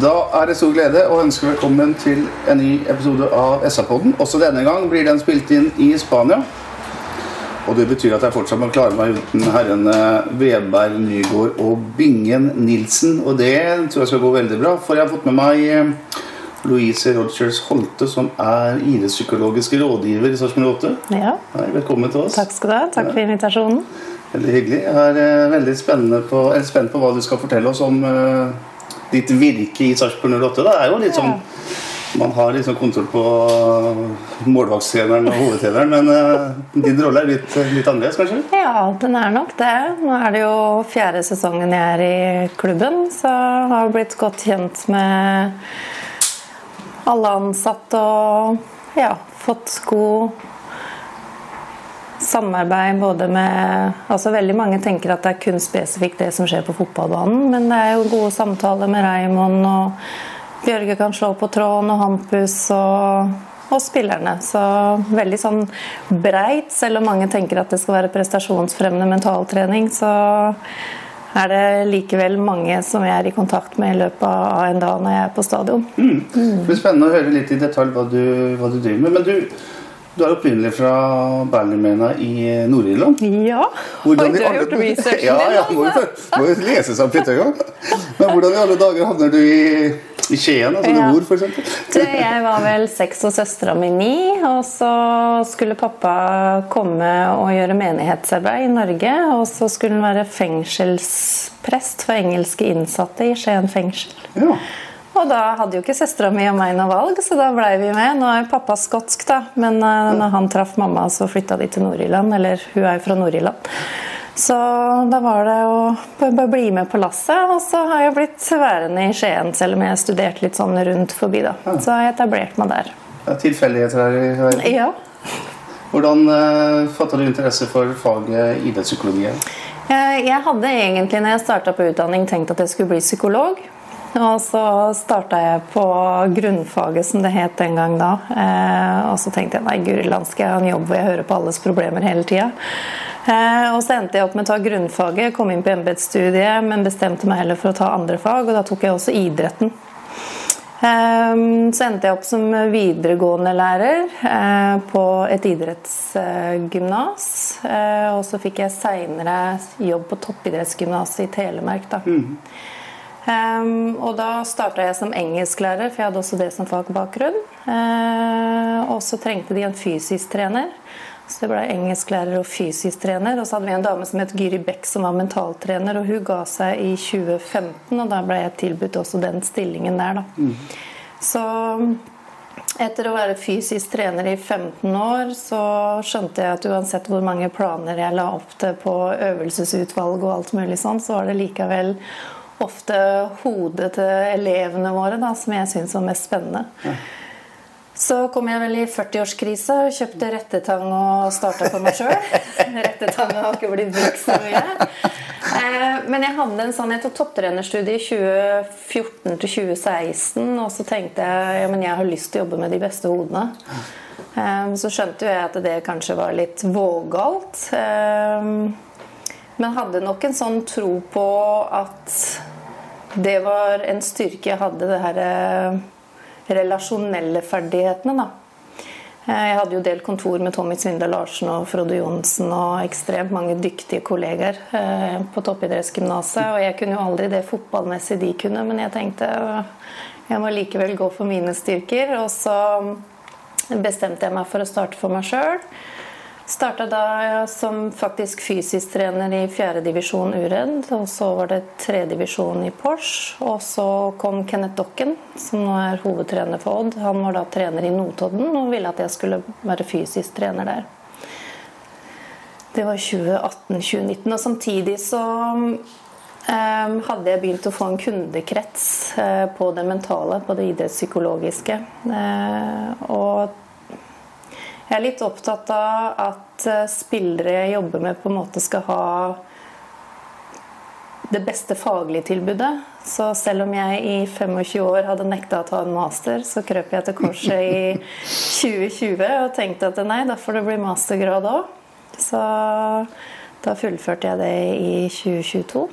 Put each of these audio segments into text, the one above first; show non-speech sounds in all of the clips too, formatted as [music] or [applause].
Da er det stor glede å ønske velkommen til en ny episode av SA-podden. Også denne gang blir den spilt inn i Spania. Og det betyr at jeg fortsatt må klare meg uten herrene Veberg, Nygaard og Bingen Nilsen. Og det tror jeg skal gå veldig bra, for jeg har fått med meg eh, Louise Rogers Holte, som er idrettspsykologisk rådgiver i Sarpsborg 8. Ja, Hei, velkommen til oss. takk skal du ha. Takk for invitasjonen. Veldig hyggelig. Jeg er eh, veldig spennende på, spent på hva du skal fortelle oss om eh, ditt virke i Sarpsborg 08. Det er jo litt sånn Man har liksom kontroll på målvaktstreneren og hovedtreneren, men eh, din rolle er litt, litt annerledes, kanskje? Ja, den er nok det. Nå er det jo fjerde sesongen jeg er i klubben, så jeg har blitt godt kjent med alle ansatte og ja, fått god samarbeid både med altså Veldig mange tenker at det er kun spesifikt det som skjer på fotballbanen, men det er jo gode samtaler med Raymond, og Bjørge kan slå på tråden, og Hampus og, og spillerne. Så veldig sånn breit, selv om mange tenker at det skal være prestasjonsfremmende mentaltrening, så er det likevel mange som jeg er i kontakt med i løpet av en dag når jeg er på stadion. Det blir spennende å høre litt i detalj hva du, hva du driver med. Men du, du er opprinnelig fra Berlimena i Nord-Irland. Ja, Hvordan har gjort researchen ja, ja, må jo, altså. må jo lese seg opp litt en gang. Men hvordan i alle dager havner du i, i Skien, altså Ja. hvor? Du, Jeg var vel seks og søstera mi ni, og så skulle pappa komme og gjøre menighetsarbeid i Norge. Og så skulle han være fengselsprest for engelske innsatte i Skien fengsel. Ja. Og da hadde jo ikke søstera mi og meg noe valg, så da blei vi med. Nå er pappa skotsk, da, men eh, når han traff mamma, så flytta de til Nord-Irland. Eller hun er jo fra Nord-Irland. Så da var det å b- b- bli med på lasset. Og så har jeg blitt værende i Skien, selv om jeg har studert litt sånn rundt forbi. da. Så har jeg etablert meg der. Er tilfeldigheter her i verden. Ja. Hvordan uh, fatta du interesse for faget idrettspsykologi? Jeg jeg hadde egentlig når jeg starta på utdanning tenkt at jeg skulle bli psykolog. Og så starta jeg på grunnfaget, som det het den gang da. Eh, og så tenkte jeg nei, guri land, skal jeg ha en jobb hvor jeg hører på alles problemer hele tida. Eh, og så endte jeg opp med å ta grunnfaget, kom inn på embetsstudiet, men bestemte meg heller for å ta andre fag, og da tok jeg også idretten. Ehm, Så endte jeg opp som videregående lærer eh, på et idrettsgymnas. Eh, Og så fikk jeg seinere jobb på toppidrettsgymnaset i Telemark. Da. Ehm, og da starta jeg som engelsklærer, for jeg hadde også det som fagbakgrunn. Uh, Og så trengte de en fysisk trener. Så det ble engelsklærer og fysisk trener. Og så hadde vi en dame som het Gyri Beck, som var mentaltrener. Og hun ga seg i 2015, og da ble jeg tilbudt også den stillingen der, da. Så etter å være fysisk trener i 15 år, så skjønte jeg at uansett hvor mange planer jeg la opp til på øvelsesutvalg og alt mulig sånn, så var det likevel ofte hodet til elevene våre da, som jeg syntes var mest spennende. Så kom jeg vel i 40-årskrisa og kjøpte rettetang og starta for meg sjøl. [laughs] Rettetang har ikke blitt brukt så mye. Eh, Men jeg hadde en sånn, jeg tok topptrenerstudie i 2014 til 2016, og så tenkte jeg ja, men jeg har lyst til å jobbe med de beste hodene. Eh, Så skjønte jo jeg at det kanskje var litt vågalt. Eh, Men hadde nok en sånn tro på at det var en styrke jeg hadde, det her eh, relasjonelle ferdighetene, da. Eh, Jeg hadde jo delt kontor med Tommy Svindle Larsen og Frode Johnsen og ekstremt mange dyktige kolleger eh, på toppidrettsgymnaset. Og jeg kunne jo aldri det fotballmessig de kunne, men jeg tenkte jeg må likevel gå for mine styrker. Og så bestemte jeg meg for å starte for meg sjøl. Starta da som faktisk fysisk trener i fjerdedivisjon Uredd. Og så var det tredjedivisjon i Porsche. Og så kom Kenneth Dokken, som nå er hovedtrener for Odd. Han var da trener i Notodden og ville at jeg skulle være fysisk trener der. Det var 2018-2019. Og samtidig så um, hadde jeg begynt å få en kundekrets uh, på det mentale, på det idrettspsykologiske. Uh, og jeg er litt opptatt av at eh, spillere jeg jobber med, på en måte skal ha det beste faglige tilbudet. Så selv om jeg i 25 år hadde nekta å ta en master, så krøp jeg til korset i 2020 og tenkte at nei, da får det bli mastergrad òg. Så da fullførte jeg det i 2022.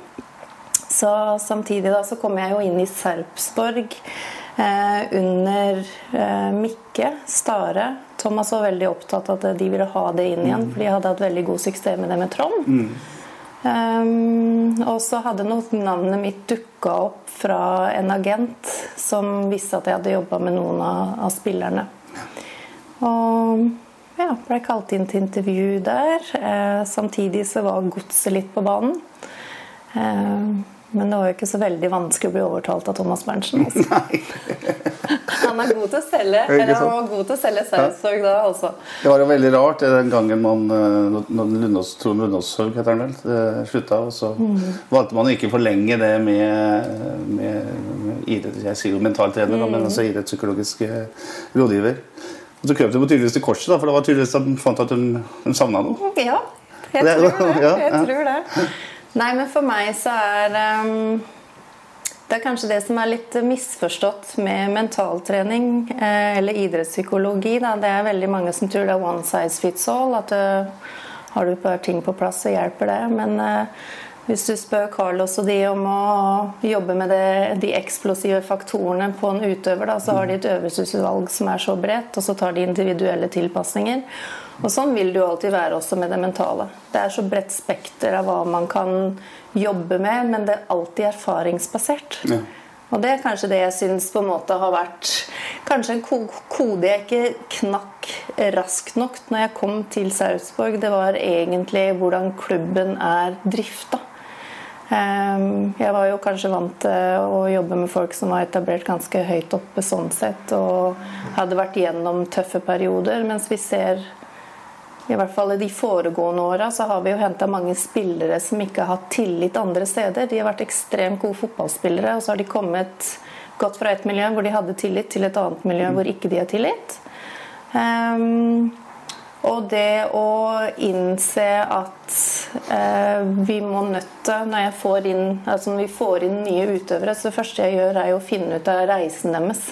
Så samtidig da så kom jeg jo inn i Sarpsborg eh, under eh, Mikke Stare Thomas var veldig opptatt av at de ville ha det inn igjen, for de hadde hatt veldig god suksess med det med Trond. Mm. Um, og så hadde navnet mitt dukka opp fra en agent som visste at jeg hadde jobba med noen av, av, spillerne. Og ja, ble kalt inn til intervju der. Eh, samtidig så var godset litt på banen. Eh, men det var jo ikke så veldig vanskelig å bli overtalt av Thomas Berntsen. Altså. [laughs] [laughs] han er god til å selge. Eller han var god til å selge Sarpsborg da, også. Det var jo veldig rart den gangen man eh, Lundås, Trond Lundåshaug heter han vel, eh, slutta. Og så mm. valgte man å ikke forlenge det med, med, med idrett, Jeg sier jo mentaltrener, mm. men altså idrettspsykologisk rådgiver. Og så krøp de på tydeligvis til korset, da, for det var tydeligvis at de fant at de, de savna noe. Ja, jeg [laughs] tror det. Jeg tror det. Nei, men for meg så er um, Det er kanskje det som er litt misforstått med mentaltrening eh, eller idrettspsykologi. Da. Det er veldig mange som tror det er one size fits all. At uh, har du bare ting på plass, så hjelper det. Men uh, hvis du spør Carlos og de om å jobbe med det, de eksplosive faktorene på en utøver, da, så har de et øvelsesutvalg som er så bredt, og så tar de individuelle tilpasninger. Og Sånn vil det jo alltid være også med det mentale. Det er så bredt spekter av hva man kan jobbe med, men det er alltid erfaringsbasert. Ja. Og det er kanskje det jeg syns på en måte har vært Kanskje en kode jeg ikke knakk raskt nok når jeg kom til Sarpsborg. Det var egentlig hvordan klubben er drifta. Ehm, jeg var jo kanskje vant til å jobbe med folk som var etablert ganske høyt oppe sånn sett, og hadde vært gjennom tøffe perioder, mens vi ser i hvert fall i de foregående åra så har vi jo henta mange spillere som ikke har hatt tillit andre steder. De har vært ekstremt gode fotballspillere, og så har de kommet gått fra et miljø hvor de hadde tillit, til et annet miljø hvor ikke de har tillit. Um, og det å innse at eh, vi må nøtte Når jeg får inn, altså når vi får inn nye utøvere, så det første jeg gjør, er å finne ut av reisen deres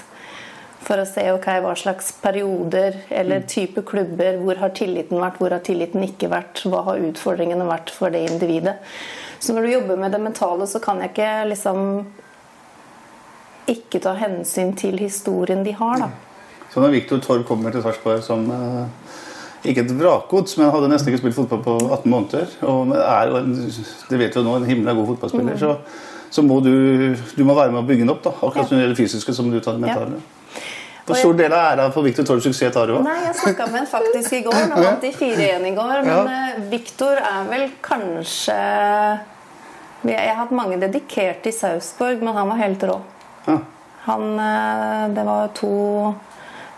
for å se okay, hva slags perioder eller mm. type klubber, hvor har tilliten vært, hvor har tilliten ikke vært, hva har utfordringene vært for det individet. Så når du jobber med det mentale, så kan jeg ikke liksom ikke ta hensyn til historien de har, da. Så når Viktor Torv kommer til Sarpsborg som uh, ikke et vrakgods, men hadde nesten ikke spilt fotball på 18 måneder, og er det vet jo nå, en himla god fotballspiller, mm. så, så, må du, du må være med å bygge den opp, da, akkurat som det fysiske som du tar det mentale. Ja. Hvor stor del av æra for Viktor Torps suksess tar du Nei, Jeg snakka med en faktisk i går. Han vant de 4-1 i går. Men ja. Eh, Viktor er vel kanskje Jeg har hatt mange dedikerte i Sausborg, men han var helt rå. Ja. Han, eh, det var to,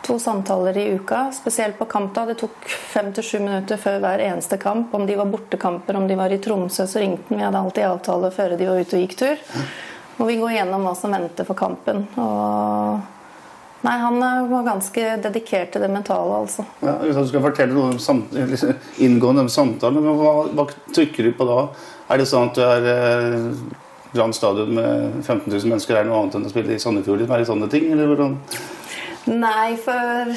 to samtaler i uka, spesielt på kamp. da. Det tok fem til sju minutter før hver eneste kamp. Om de var bortekamper, om de var i Tromsø, så ringte han. Vi hadde alltid avtale før de var ute og gikk tur. Og vi går gjennom hva som venter for kampen. Og Nei, han eh, var ganske dedikert til det mentale, altså. Ja, hvis du skal fortelle noe om samt, liksom, inngående om samtalen, hva, hva, trykker du på da? Er det sånn at du er eh, Brann stadion med 15 000 mennesker er noe annet enn å spille i Sandefjord? Er det sånne ting, eller hvordan? Nei, for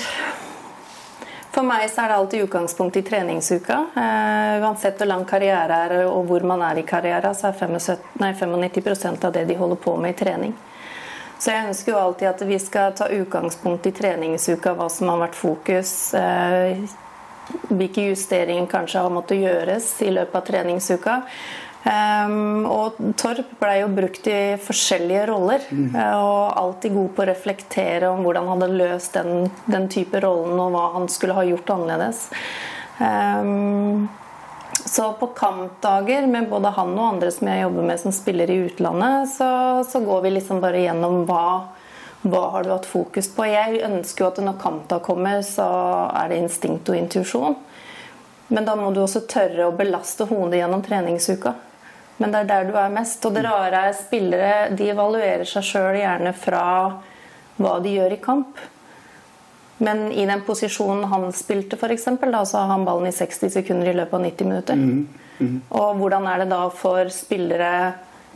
for meg så er det alltid utgangspunkt i treningsuka. Eh, uansett hvor lang karriere er og hvor man er i karrieren, så er 75, nei, 95 av det de holder på med i trening. Så jeg ønsker jo alltid at vi skal ta utgangspunkt i treningsuka, hva som har vært fokus. Eh, hvilke justeringer kanskje har måttet gjøres i løpet av treningsuka. Um, og Torp ble jo brukt i forskjellige roller, mm. og alltid god på å reflektere om hvordan han hadde løst den, den type rollen, og hva han skulle ha gjort annerledes. Um, så på kampdager med både han og andre som jeg jobber med som spiller i utlandet, så, så går vi liksom bare gjennom hva hva har du hatt fokus på? Jeg ønsker jo at når kampdag kommer, så er det instinkt og intuisjon. Men da må du også tørre å belaste hodet gjennom treningsuka. Men det er der du er mest. Og det rare er spillere de evaluerer seg sjøl gjerne fra hva de gjør i kamp. Men i den posisjonen han spilte, f.eks., så har han ballen i 60 sekunder i løpet av 90 minutter. Mm. Mm. Og hvordan er det da for spillere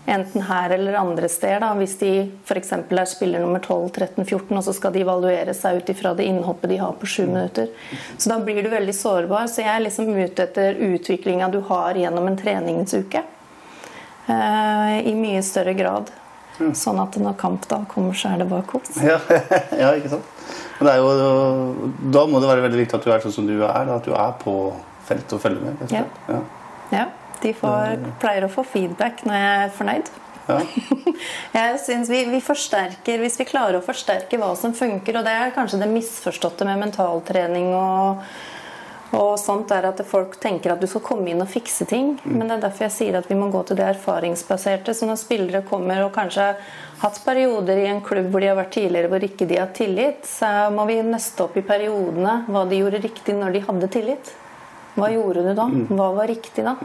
enten her eller andre steder. Da. Hvis de f.eks. er spiller nummer 12, 13, 14, og så skal de evaluere seg ut ifra det innhoppet de har på sju minutter. Så da blir du veldig sårbar. Så jeg er liksom ute etter utviklinga du har gjennom en treningsuke. Eh, I mye større grad. Sånn at når kamp da kommer, så er det bare kos. Ja, [laughs] ja, ikke sant. Jo, da må det være veldig viktig at du er sånn som du er. At du er på felt og følger med. Ja. ja. ja. De får, pleier å få feedback når jeg er fornøyd. Ja. [laughs] jeg synes vi, vi, forsterker, Hvis vi klarer å forsterke hva som funker, og det er kanskje det misforståtte med mentaltrening og, og sånt, er at folk tenker at du skal komme inn og fikse ting. Mm. Men det er derfor jeg sier at vi må gå til det erfaringsbaserte. Så når spillere kommer og kanskje har hatt perioder i en klubb hvor de har vært tidligere hvor ikke de har tillit, så må vi nøste opp i periodene hva de gjorde riktig når de hadde tillit. Hva gjorde du da? Mm. Hva var riktig da?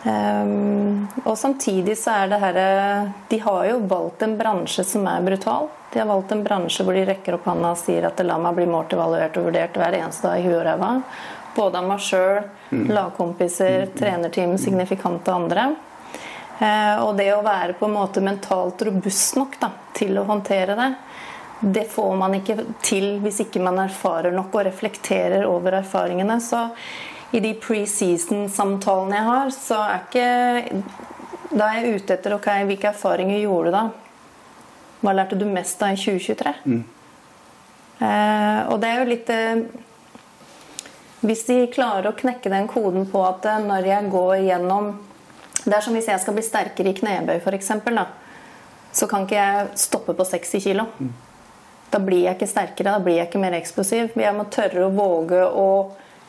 Um, og samtidig så er det herre De har jo valgt en bransje som er brutal. De har valgt en bransje hvor de rekker opp hånda og sier at la meg bli målt, evaluert og vurdert hver eneste dag i huet og ræva. Både av meg sjøl, mm. lagkompiser, mm. trenerteam, signifikante andre. Uh, og det å være på en måte mentalt robust nok da, til å håndtere det, det får man ikke til hvis ikke man erfarer nok og reflekterer over erfaringene. Så i de preseason-samtalene jeg har, så er ikke Da er jeg ute etter ok, hvilke erfaringer gjorde du da? Hva lærte du mest av i 2023? Mm. Eh, og det er jo litt eh, Hvis de klarer å knekke den koden på at eh, når jeg går gjennom Det er som hvis jeg skal bli sterkere i knebøy, f.eks. Så kan ikke jeg stoppe på 60 kg. Mm. Da blir jeg ikke sterkere, da blir jeg ikke mer eksplosiv. Jeg må tørre å våge å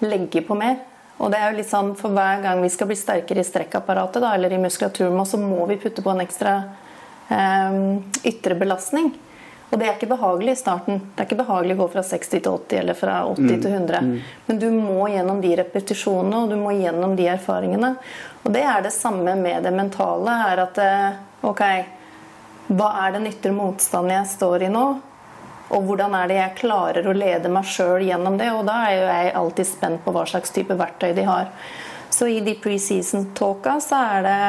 legge på mer. Og det er jo litt sånn, For hver gang vi skal bli sterkere i strekkapparatet da, eller i muskulaturen, så må vi putte på en ekstra eh, ytre belastning. Og det er ikke behagelig i starten. Det er ikke behagelig å gå fra 60 til 80 eller fra 80 mm. til 100. Mm. Men du må gjennom de repetisjonene og du må gjennom de erfaringene. Og det er det samme med det mentale. er at eh, ok, Hva er den ytre motstanden jeg står i nå? Og hvordan er det jeg klarer å lede meg sjøl gjennom det? Og da er jo jeg alltid spent på hva slags type verktøy de har. Så i de preseason-talka så er det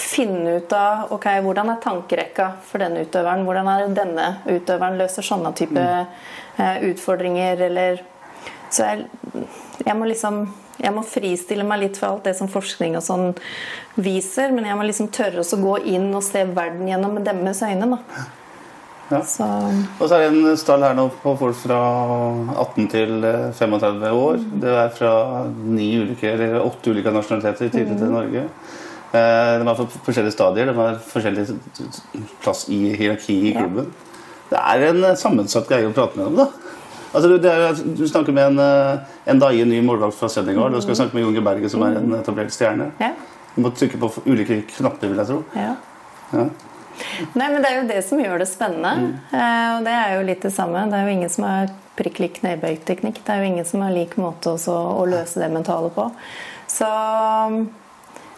finne ut av ok, hvordan er tankerekka for denne utøveren. Hvordan er det denne utøveren løser sånne type mm. utfordringer, eller Så jeg, jeg, må liksom jeg må fristille meg litt fra alt det som forskning og sånn viser, men jeg må liksom tørre å gå inn og se verden gjennom deres øyne. da. Ja. Så. Og så er det en stall her nå på folk fra 18 til 35 eh, år. Mm. Det er fra ni ulike, eller åtte ulike nasjonaliteter tidlig til mm. Norge. Eh, de er på forskjellige stadier. De har forskjellig plass i hierarki i klubben. Ja. Det er en eh, sammensatt greie å prate med dem, da. Altså, du, er, du, snakker med en, en Daie, ny målvakt fra Senegal. Du skal snakke med Junge Berge, som er en etablert stjerne. Ja. Du må trykke på ulike knapper, vil jeg tro. Ja. Ja. Nei, men Det er jo det som gjør det spennende. Mm. Eh, og det er jo litt det samme. Det er jo ingen som har prikk lik knebøyteknikk. Det er jo ingen som har lik måte også å løse det mentale på. Så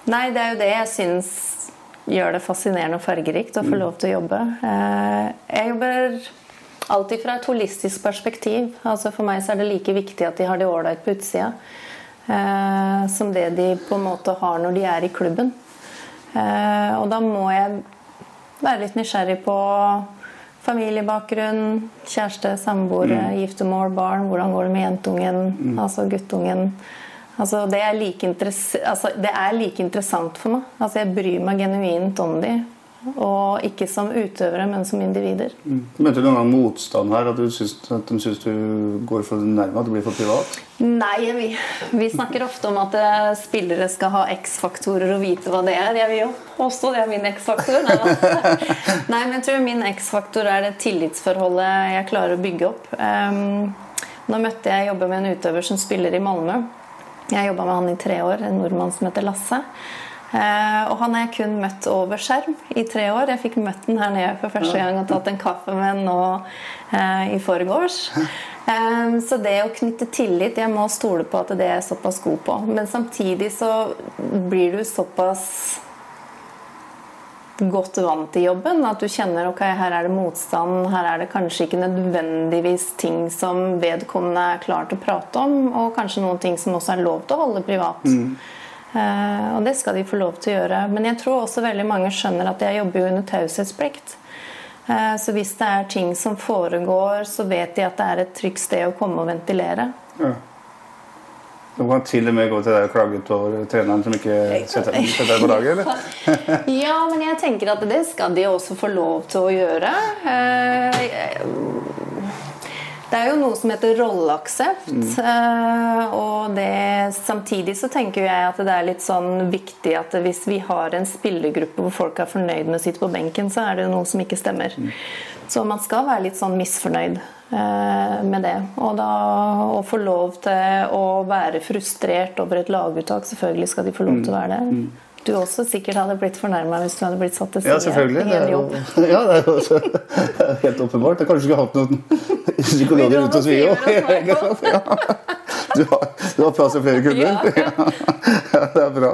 Nei, det er jo det jeg syns gjør det fascinerende og fargerikt å få mm. lov til å jobbe. Eh, jeg jobber alltid fra et holistisk perspektiv. Altså For meg så er det like viktig at de har det ålreit på utsida eh, som det de på en måte har når de er i klubben. Og da må jeg være litt nysgjerrig på familiebakgrunn, kjæreste, samboer, mm. giftermål, barn. Hvordan går det med jentungen, mm. altså guttungen? Altså, det, er like altså, det er like interessant for meg. Altså, jeg bryr meg genuint om dem. Og ikke som utøvere, men som individer. Møter du noen gang motstand her? At, du synes, at de syns du går for nærme? At du blir for privat? Nei, vi, vi snakker ofte om at eh, spillere skal ha X-faktorer og vite hva det er. Jeg vil jo påstå det er min X-faktor. Nei. [laughs] Nei, men jeg tror min X-faktor er det tillitsforholdet jeg klarer å bygge opp. Um, nå møtte jeg jobber med en utøver som spiller i Malmö. Jeg jobba med han i tre år, en nordmann som heter Lasse. Eh, og han har jeg kun møtt over skjerm i tre år. Jeg fikk møtt den her nede for første gang og tatt en kaffe med den nå eh, i forgårs. Eh, så det å knytte tillit Jeg må stole på at det er såpass god på. Men samtidig så blir du såpass godt vant til jobben. At du kjenner ok, her er det motstand, her er det kanskje ikke nødvendigvis ting som vedkommende er klar til å prate om, og kanskje noen ting som også er lov til å holde privat. Mm. Uh, og det skal de få lov til å gjøre. Men jeg tror også veldig mange skjønner at jeg jobber under taushetsplikt. Uh, så hvis det er ting som foregår, så vet de at det er et trygt sted å komme og ventilere. Ja. Du kan til og med gå til deg og klage utover treneren som ikke setter, setter deg på laget, eller? [laughs] ja, men jeg tenker at det skal de også få lov til å gjøre. Det er jo noe som heter rolleaksept. Mm. Eh, og det, samtidig så tenker jeg at det er litt sånn viktig at hvis vi har en spillergruppe hvor folk er fornøyd med å sitte på benken, så er det noe som ikke stemmer. Mm. Så man skal være litt sånn misfornøyd eh, med det. Og da å få lov til å være frustrert over et laguttak, selvfølgelig skal de få lov til å være det. Mm du også sikkert hadde blitt fornærma hvis du hadde blitt satt til side ja, selvfølgelig. Det er jo, [laughs] ja, det er jo [laughs] helt åpenbart. Jeg kanskje skulle hatt noen [laughs] psykologer rundt oss, vi òg. Du, har, du har plass til flere kunder? Ja. det er bra.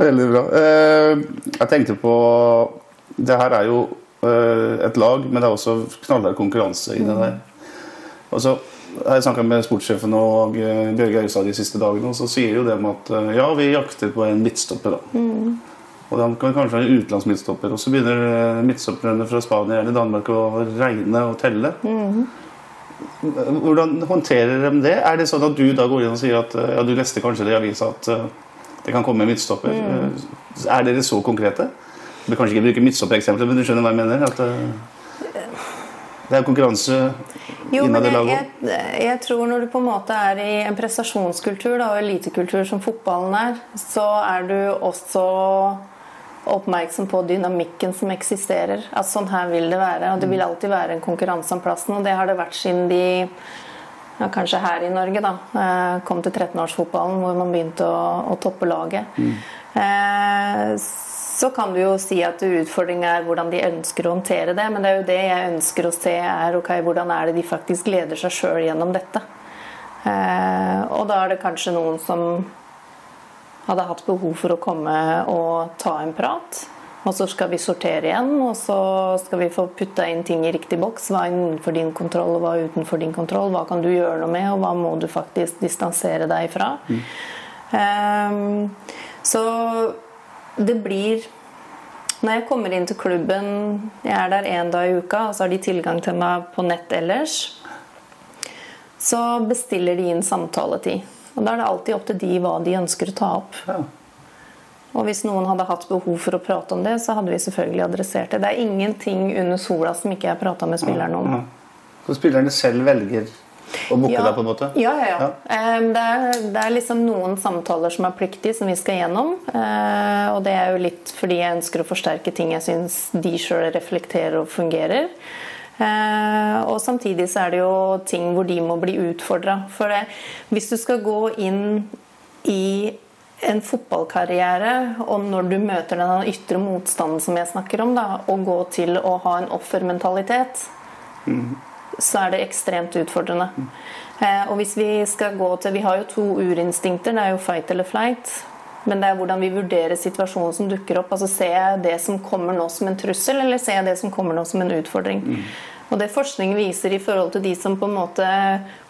Veldig bra. Eh, jeg tenkte på Det her er jo eh, et lag, men det er også knallhard konkurranse i det der. Og så jeg snakka med sportssjefen og eh, Bjørge Austad de siste dagene, og så sier jo dem at eh, ja, vi jakter på en midtstopper. da. Mm. Og da kan kanskje være en utenlandsmidtstopper. Og så begynner eh, midtstopperne fra Spania eller Danmark å regne og telle. Mm. Hvordan håndterer de det? Er det sånn at du da går inn og sier at ja, du leste kanskje det i avisa at det kan komme en midtstopper? Mm. Er dere så konkrete? Du kan kanskje ikke bruke midtstoppereksempler, men du skjønner hva jeg mener? At det er konkurranse innad i jeg, jeg, jeg, tror når du på en måte er i en prestasjonskultur da, og elitekultur som fotballen er, så er du også oppmerksom på dynamikken som eksisterer. At sånn her vil det være. Og det vil alltid være en konkurranse om plassen. Og det har det vært siden de ja, Kanskje her i Norge, da. Eh, kom til 13-årsfotballen hvor man begynte å, å toppe laget. Mm. Eh, så kan du jo si at utfordringa er hvordan de ønsker å håndtere det. Men det er jo det jeg ønsker å se, er ok, hvordan er det de faktisk leder seg sjøl gjennom dette. Eh, og da er det kanskje noen som hadde hatt behov for å komme og ta en prat. Og så skal vi sortere igjen, og så skal vi få putta inn ting i riktig boks. Hva er innenfor din kontroll, og hva er utenfor din kontroll? Hva kan du gjøre noe med, og hva må du faktisk distansere deg fra? Mm. Um, så det blir Når jeg kommer inn til klubben, jeg er der én dag i uka, og så har de tilgang til meg på nett ellers, så bestiller de inn samtaletid. Og da er det alltid opp til de hva de ønsker å ta opp. Ja. Og hvis noen hadde hatt behov for å prate om det, så hadde vi selvfølgelig adressert det. Det er ingenting under sola som ikke jeg prata med spillerne om. Så spillerne selv velger og booke ja. deg, på en måte? Ja, ja. ja. ja. Det, er, det, er, liksom noen samtaler som er pliktige, som vi skal gjennom. Eh, og det er jo litt fordi jeg ønsker å forsterke ting jeg syns de sjøl reflekterer og fungerer. Eh, og samtidig så er det jo ting hvor de må bli utfordra. For det, hvis du skal gå inn i en fotballkarriere, og når du møter den ytre motstanden som jeg snakker om, da, og gå til å ha en offermentalitet mm så er det ekstremt utfordrende. Eh, og hvis Vi skal gå til, vi har jo to urinstinkter. Det er jo fight eller flight. Men det er hvordan vi vurderer situasjonen som dukker opp. altså Ser jeg det som kommer nå som en trussel, eller ser jeg det som kommer nå som en utfordring? Mm. Og det forskning viser i forhold til de som på en måte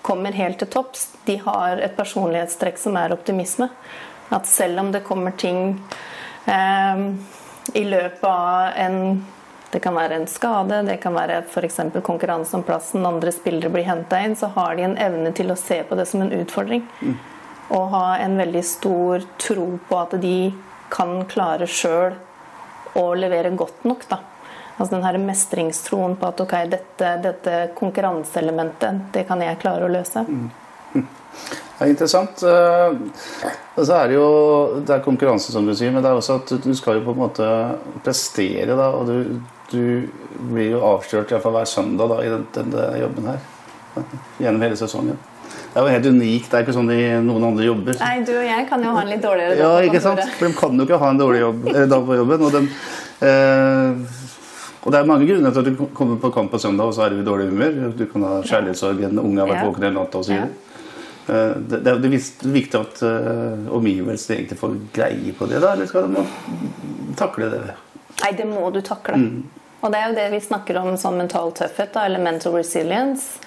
kommer helt til topps, de har et personlighetstrekk som er optimisme. At selv om det kommer ting eh, i løpet av en det kan være en skade, det kan være f.eks. konkurranse om plassen, andre spillere blir henta inn. Så har de en evne til å se på det som en utfordring. Mm. Og ha en veldig stor tro på at de kan klare sjøl å levere godt nok. da. Altså den her mestringstroen på at ok, dette, dette konkurranseelementet, det kan jeg klare å løse. [laughs] Det er interessant. Eh, Og så er det jo det er konkurranse, som du sier, men det er også at du skal jo på en måte prestere. da, Og du, du blir jo avslørt i hvert fall hver søndag da, i den, denne jobben her. Gjennom hele sesongen. Det er jo helt unikt. Det er ikke sånn de, noen andre jobber. Nei, du og jeg kan jo ha en litt dårligere dag på ikke sant? For de kan jo ikke ha en dårlig jobb, eh, dag på jobben. Og, de, eh, og det er mange grunner til at du kommer på kamp på søndag, og så er du i dårlig humør. Du kan ha kjærlighetssorg, en unge har vært Ja. våken hele natta osv. Ja. Eh, det, det er det viktig at uh, omgivelsene egentlig får greie på det, da? Eller skal de takle det? Nei, det må du takle. Og det er jo det vi snakker om som mental tøffhet, da, eller mental resilience.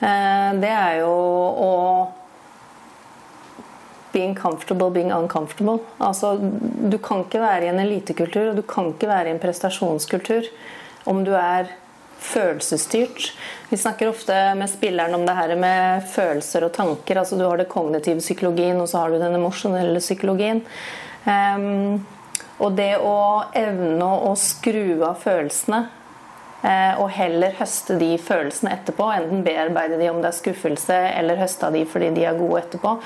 Eh, det er jo å Being comfortable, being uncomfortable. Altså, du kan ikke være i en elitekultur, og du kan ikke være i en prestasjonskultur om du er følelsesstyrt. Vi snakker ofte med spilleren om det her med følelser og tanker. altså Du har det kognitive psykologien, og så har du den emosjonelle psykologien. Ehm, og det å evne å skru av følelsene eh, og heller høste de følelsene etterpå, enten bearbeide de om det er skuffelse, eller høste av de fordi de er gode etterpå.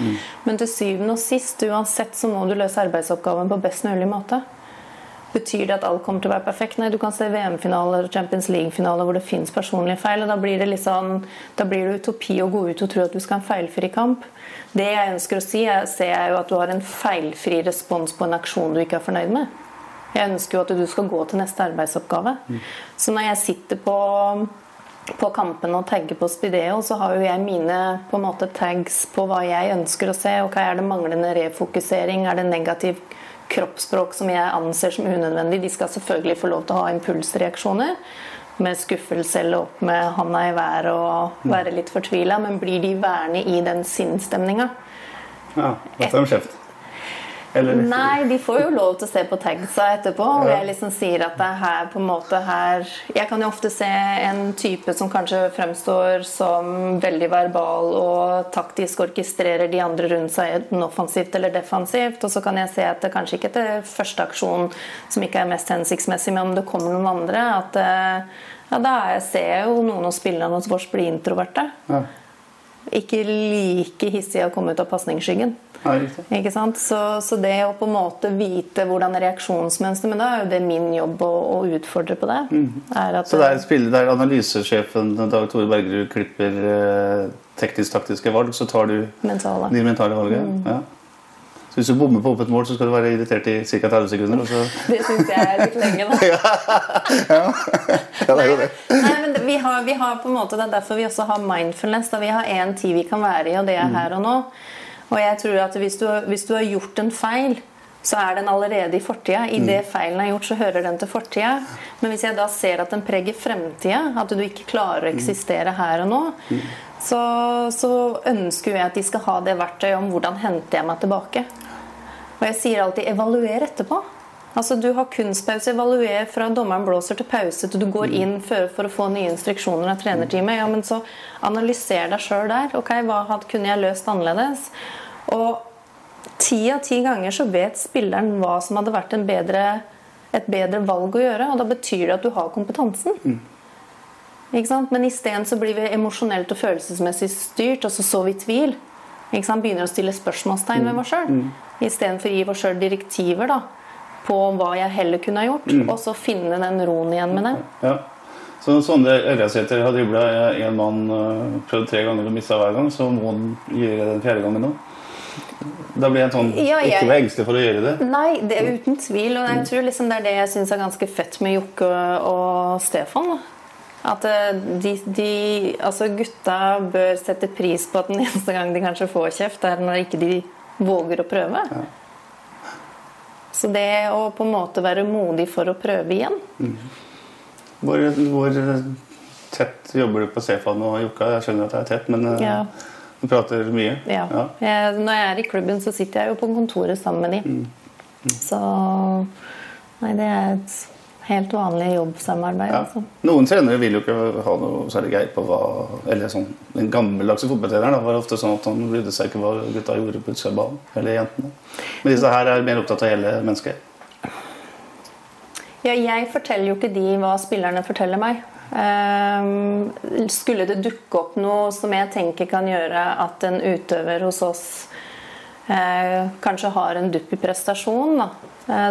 Men til syvende og sist, uansett, så må du løse arbeidsoppgaven på best mulig måte. Betyr det at alt kommer til å være perfekt? Nei, du kan se VM-finaler og Champions League-finaler hvor det fins personlige feil. og Da blir det litt sånn, da blir det utopi å gå ut og tro at du skal ha en feilfri kamp. Det jeg ønsker å si, er, ser jeg jo at du har en feilfri respons på en aksjon du ikke er fornøyd med. Jeg ønsker jo at du skal gå til neste arbeidsoppgave. Så når jeg sitter på på kampen og tagger på Spideo, så har jo jeg mine på en måte tags på hva jeg ønsker å se. Ok, Er det manglende refokusering? Er det negativ kroppsspråk som jeg anser som unødvendig? De skal selvfølgelig få lov til å ha impulsreaksjoner med skuffelse eller opp med handa i været og være litt fortvila, men blir de værende i den sinnsstemninga? Ja, da er de kjeft. Eller Nei, de får jo lov til å se på tagsa etterpå. Og jeg liksom sier at det er her på en måte her Jeg kan jo ofte se en type som kanskje fremstår som veldig verbal og taktisk orkestrerer de andre rundt seg enten offensivt eller defensivt. Og så kan jeg se at det kanskje ikke er første aksjon som ikke er mest hensiktsmessig, men om det kommer noen andre, at eh, ja, da er- ser jeg jo noen av spillerne hos oss bli introverte. Ja. Ikke like hissige å komme ut av pasningsskyggen. Ja. Ikke sant? Så, så det å på en måte vite hvordan reaksjonsmønster Men da er jo det min jobb å, å utfordre på det. Er at, Så det er et spill der analysesjefen Dag Tore Bergerud klipper eh, teknisk-taktiske valg, så tar du mentale. de mentale valgene? Ja. Så hvis du bommer på åpent mål, så skal du være irritert i ca. 30 sekunder? Det syns jeg er litt lenge, da. [laughs] Ja, det er jo det. Nei, det- vi har, vi har på en måte, Det er derfor vi også har mindfulness. Da. Vi har én tid vi kan være i, og det er her og nå. Og jeg tror at hvis du, hvis du har gjort en feil, så er den allerede i fortida. I det feilen er gjort, så hører den til fortida. Men hvis jeg da ser at den preger fremtida, at du ikke klarer å eksistere her og nå, så, så ønsker jeg at de skal ha det verktøyet om hvordan henter jeg meg tilbake. Og jeg sier alltid 'evaluer etterpå'. Altså Du har kunstpause, evaluer fra dommeren blåser til pause til du går inn for, for å få nye instruksjoner av trenerteamet. Ja, men så analyser deg sjøl der. Ok, Hva hadde, kunne jeg løst annerledes? Og ti av ti ganger så vet spilleren hva som hadde vært en bedre, et bedre valg å gjøre. Og da betyr det at du har kompetansen. Ikke sant? Men isteden så blir vi emosjonelt og følelsesmessig styrt, og så så vi tvil. Ikke sant? Begynner å stille spørsmålstegn ved oss sjøl. Istedenfor å gi oss sjøl direktiver da, på hva jeg heller kunne ha gjort. Og så finne den roen igjen med det. Ja. Så Sondre Ørjasæter har dribla én mann, øh, prøvd tre ganger og mista hver gang, så må han gjøre den fjerde gangen nå? Da blir jeg sånn Ja, jeg- Ikke vær engstelig for å gjøre det. Nei, det er uten tvil. Og jeg tror liksom det er det jeg syns er ganske fett med Jokke og Stefan. At eh, de, de Altså, gutta bør sette pris på at den [laughs] eneste gang de kanskje får kjeft, er når ikke de våger å prøve. Så det å på en måte være modig for å prøve igjen Hvor, hvor tett jobber du på Stefan og Jokka? Jeg skjønner at det er tett, men øh, Ja. du prater mye? Ja. Jeg, når jeg er i klubben, så sitter jeg jo på kontoret sammen med de. Så Nei, det er et helt vanlig jobbsamarbeid. Ja. Altså. Noen trenere vil jo ikke ha noe særlig greie på hva Eller sånn, Den gammeldagse fotballtreneren var ofte sånn at han brydde seg ikke hva gutta gjorde på utsida av banen. Eller jentene. Men disse her er mer opptatt av hele mennesket. Ja, jeg forteller jo ikke de hva spillerne forteller meg. Eh, skulle det dukke opp noe som jeg tenker kan gjøre at en utøver hos oss eh, kanskje har en dupp i prestasjon, da,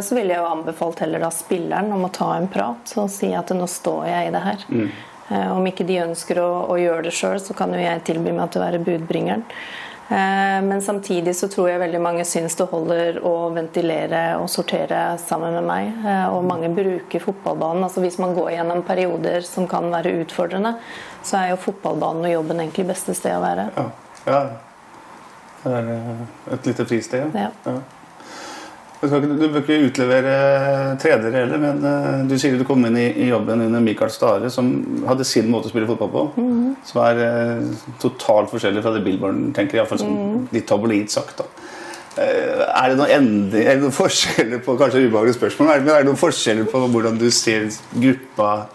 så ville jeg jo anbefalt heller da spilleren om å ta en prat og si at nå står jeg i det her. Mm. om ikke de ønsker å, å gjøre det sjøl, så kan jo jeg tilby meg til å være budbringeren. Eh, Men samtidig så tror jeg veldig mange syns det holder å ventilere og sortere sammen med meg. Eh, Og mange bruker fotballbanen. altså Hvis man går gjennom perioder som kan være utfordrende, så er jo fotballbanen og jobben egentlig beste sted å være. Ja. ja. Det er eh, et lite fristed. Ja. Ja. Du, ikke, du bør ikke utlevere tredjere heller, men eh, du sier du kom inn i, i jobben under Mikael Stare, som hadde sin måte å spille fotball på. Mhm. Som er eh, totalt forskjellig fra det Billborn tenker, iallfall sånn -hmm. litt tabloid sagt. da. Eh, Er det noen, endring, er det noen forskjeller på kanskje ubehagelige spørsmål, men er det noen forskjeller på hvordan du ser gruppa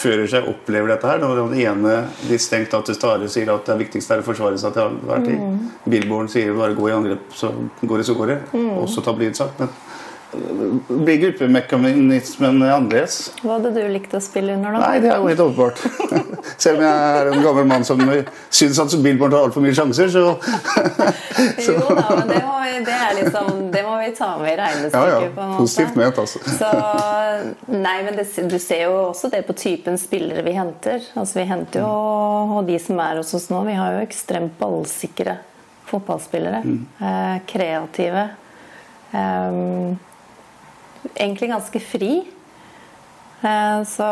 oppfører seg, opplever dette her? Når den ene litt stengt av til Stare sier at det viktigste er å forsvare seg til hver tid. Mm. Billborn sier bare gå i angrep, så går det, så går det. Mm. Også tabloid sagt. Men blir gruppemekanismen annerledes? Hva hadde du likt å spille under, da? Nei, det er jo helt åpenbart. [laughs] Selv om jeg er en gammel mann som syns at Billborn tar altfor mye sjanser, så [laughs] Jo da, men det må, det, liksom, det må vi ta med i regnestykket. Ja, ja. på en måte. Positivt ment, altså. Så, nei, men det, du ser jo også det på typen spillere vi henter. Altså Vi henter jo, og de som er hos oss nå, vi har jo ekstremt ballsikre fotballspillere. Mm. Eh, kreative. Eh, egentlig ganske fri. Eh, så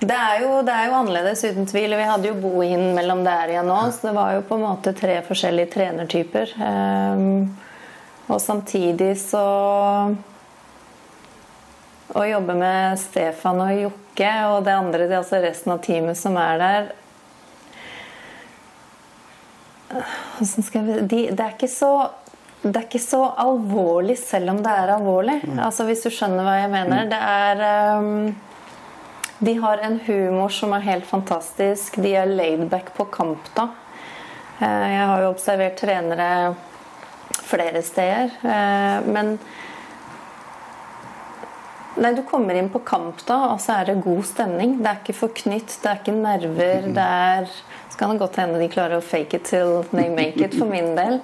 det er, jo, det er jo annerledes, uten tvil. Vi hadde jo bohinden mellom der igjen nå, så det var jo på en måte tre forskjellige trenertyper. Eh, og samtidig så Å jobbe med Stefan og Jokke og det andre, det er altså resten av teamet som er der Åssen skal jeg de, Det er ikke så det er ikke så alvorlig selv om det er alvorlig. Altså Hvis du skjønner hva jeg mener. Det er um, De har en humor som er helt fantastisk. De er laidback på kamp da. Eh, Jeg har jo observert trenere flere steder. eh, Men Nei, Du kommer inn på kamp da, og så er det god stemning. Det er ikke forknytt, det er ikke nerver. det er... Så kan det godt hende de klarer å fake it till they make it, for min del.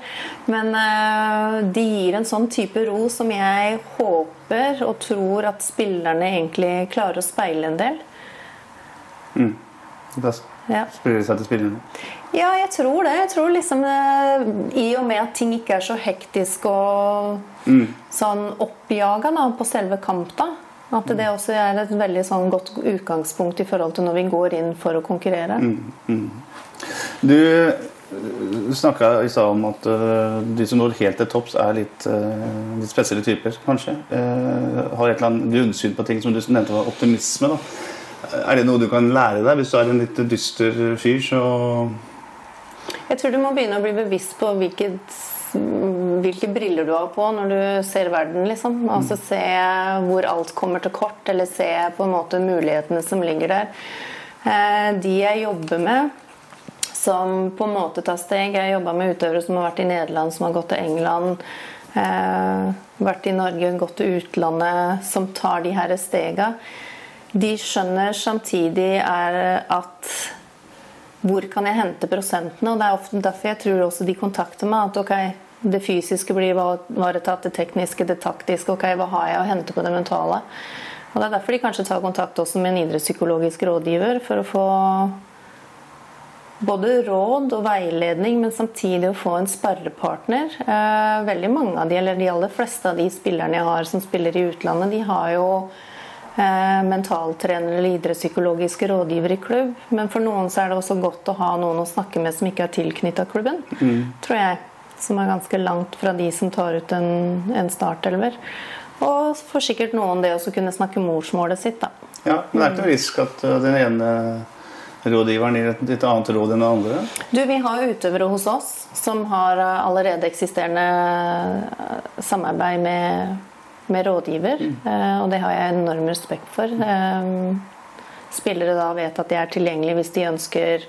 Men uh, de gir en sånn type ro som jeg håper og tror at spillerne egentlig klarer å speile en del. da Ja. spiller det seg til spillerne. Ja, jeg tror det. Jeg tror liksom eh, I og med at ting ikke er så hektisk og sånn oppjaga da, på selve kamp, da. At det også er et veldig sånn godt utgangspunkt i forhold til når vi går inn for å konkurrere. Du snakka i stad om at uh, de som når helt til topps, er litt, uh, litt spesielle typer, kanskje. Uh, har et eller annet grunnsyn på ting som du nevnte var optimisme. da. Er det noe du kan lære deg hvis du er en litt dyster fyr? så... Jeg tror du må begynne å bli bevisst på hvilket, hvilke briller du har på når du ser verden. liksom. Altså Se hvor alt kommer til kort, eller se på en måte mulighetene som ligger der. De jeg jobber med, som på en måte tar steg Jeg har jobba med utøvere som har vært i Nederland, som har gått til England. Eh, vært i Norge, gått til utlandet, som tar de her stega. De skjønner samtidig er at hvor kan jeg hente prosentene? Og Det er ofte derfor jeg tror også de kontakter meg. At ok, det fysiske blir ivaretatt, det tekniske, det taktiske. Ok, hva har jeg å hente på det mentale? Og Det er derfor de kanskje tar kontakt også med en idrettspsykologisk rådgiver. For å få både råd og veiledning, men samtidig å få en sparrepartner. Eh, veldig mange av de, eller de aller fleste av de spillerne jeg har som spiller i utlandet, de har jo eh, mentaltrener eller idrettspsykologiske rådgiver i klubb. Men for noen så er det også godt å ha noen å snakke med som ikke er tilknytta klubben. Tror jeg. Som er ganske langt fra de som tar ut en, en startelver. Og for sikkert noen det å kunne snakke morsmålet sitt, da. Ja, Men det er ikke noe risk at øh, den ene rådgiveren gir et litt annet råd enn det andre? Du, Vi har utøvere hos oss som har eh, allerede eksisterende eh, samarbeid med, med rådgiver. Mm. Og det har jeg enorm respekt for. Eh, Spillere da vet at de er tilgjengelige hvis de ønsker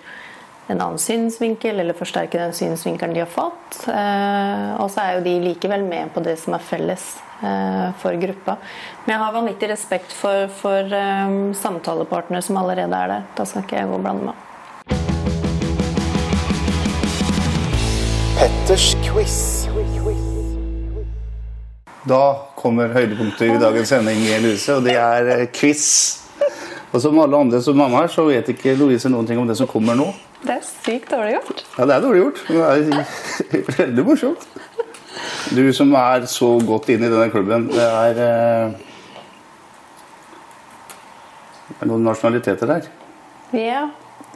en annen synsvinkel eller forsterke den synsvinkelen de har fått. Eh, Og så er jo de likevel med på det som er felles. Eh, for gruppa. Men jeg har vanvittig respekt for, for eh, samtalepartnere som allerede er der. Da skal ikke jeg gå og blande meg. Petters quiz. Da kommer høydepunktet i dagens sending, Louise, og det er eh, quiz. Og som alle andre som mamma her, så vet ikke Louise noen ting om det som kommer nå. Det er sykt dårlig gjort. Ja, det er dårlig gjort. men Det er [laughs] veldig morsomt. Du som er så godt inne i denne klubben, det er eh, Det er noen nasjonaliteter her. Ja.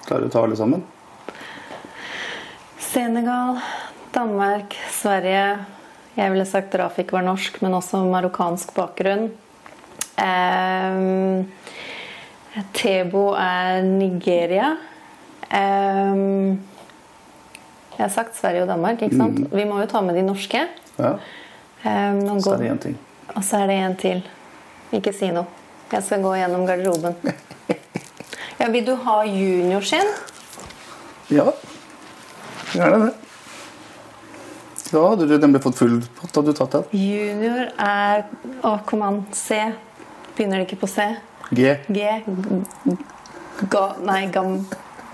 Klarer du å ta alle sammen? Senegal, Danmark, Sverige. Jeg ville sagt Rafik var norsk, men også marokkansk bakgrunn. Um, Tebo er Nigeria. Ehm, jeg har sagt Sverige og Danmark, ikke sant? Vi må jo ta med de norske. Ja. Um, Så er det én ting. Og så er det en til. Ikke si noe. Jeg skal gå gjennom garderoben. [laughs] Ja, vil du ha juniorskinn? Ja. Gjerne det. Ja, hadde du nemlig fått full pott, hadde du tatt den. Junior er Å, kom an. C. Begynner det ikke på C? G. G. Ga, nei, gam...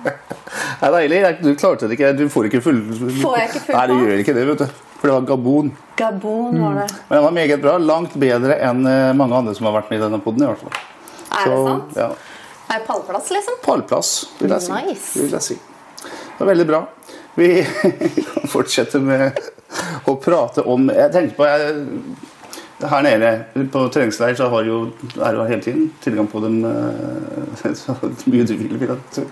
Det er deilig. Du klarte det ikke. Du får ikke full Får jeg ikke full Nei, du gjør ikke det, vet du. For det var Gabon. Gabon var det. Men den var meget bra. Langt bedre enn eh, mange andre som har vært med i denne poden. i hvert fall. Er det sant? Ja. Er pallplass, liksom? Pallplass, vil jeg si. Nice. Det vil jeg si. Det var veldig bra. Vi kan fortsette med å prate om Jeg tenkte på jeg, Her nede på treningsleir så har jo, er jo hele tiden tilgang på dem eh, [laughs] så mye du vil. vil jeg.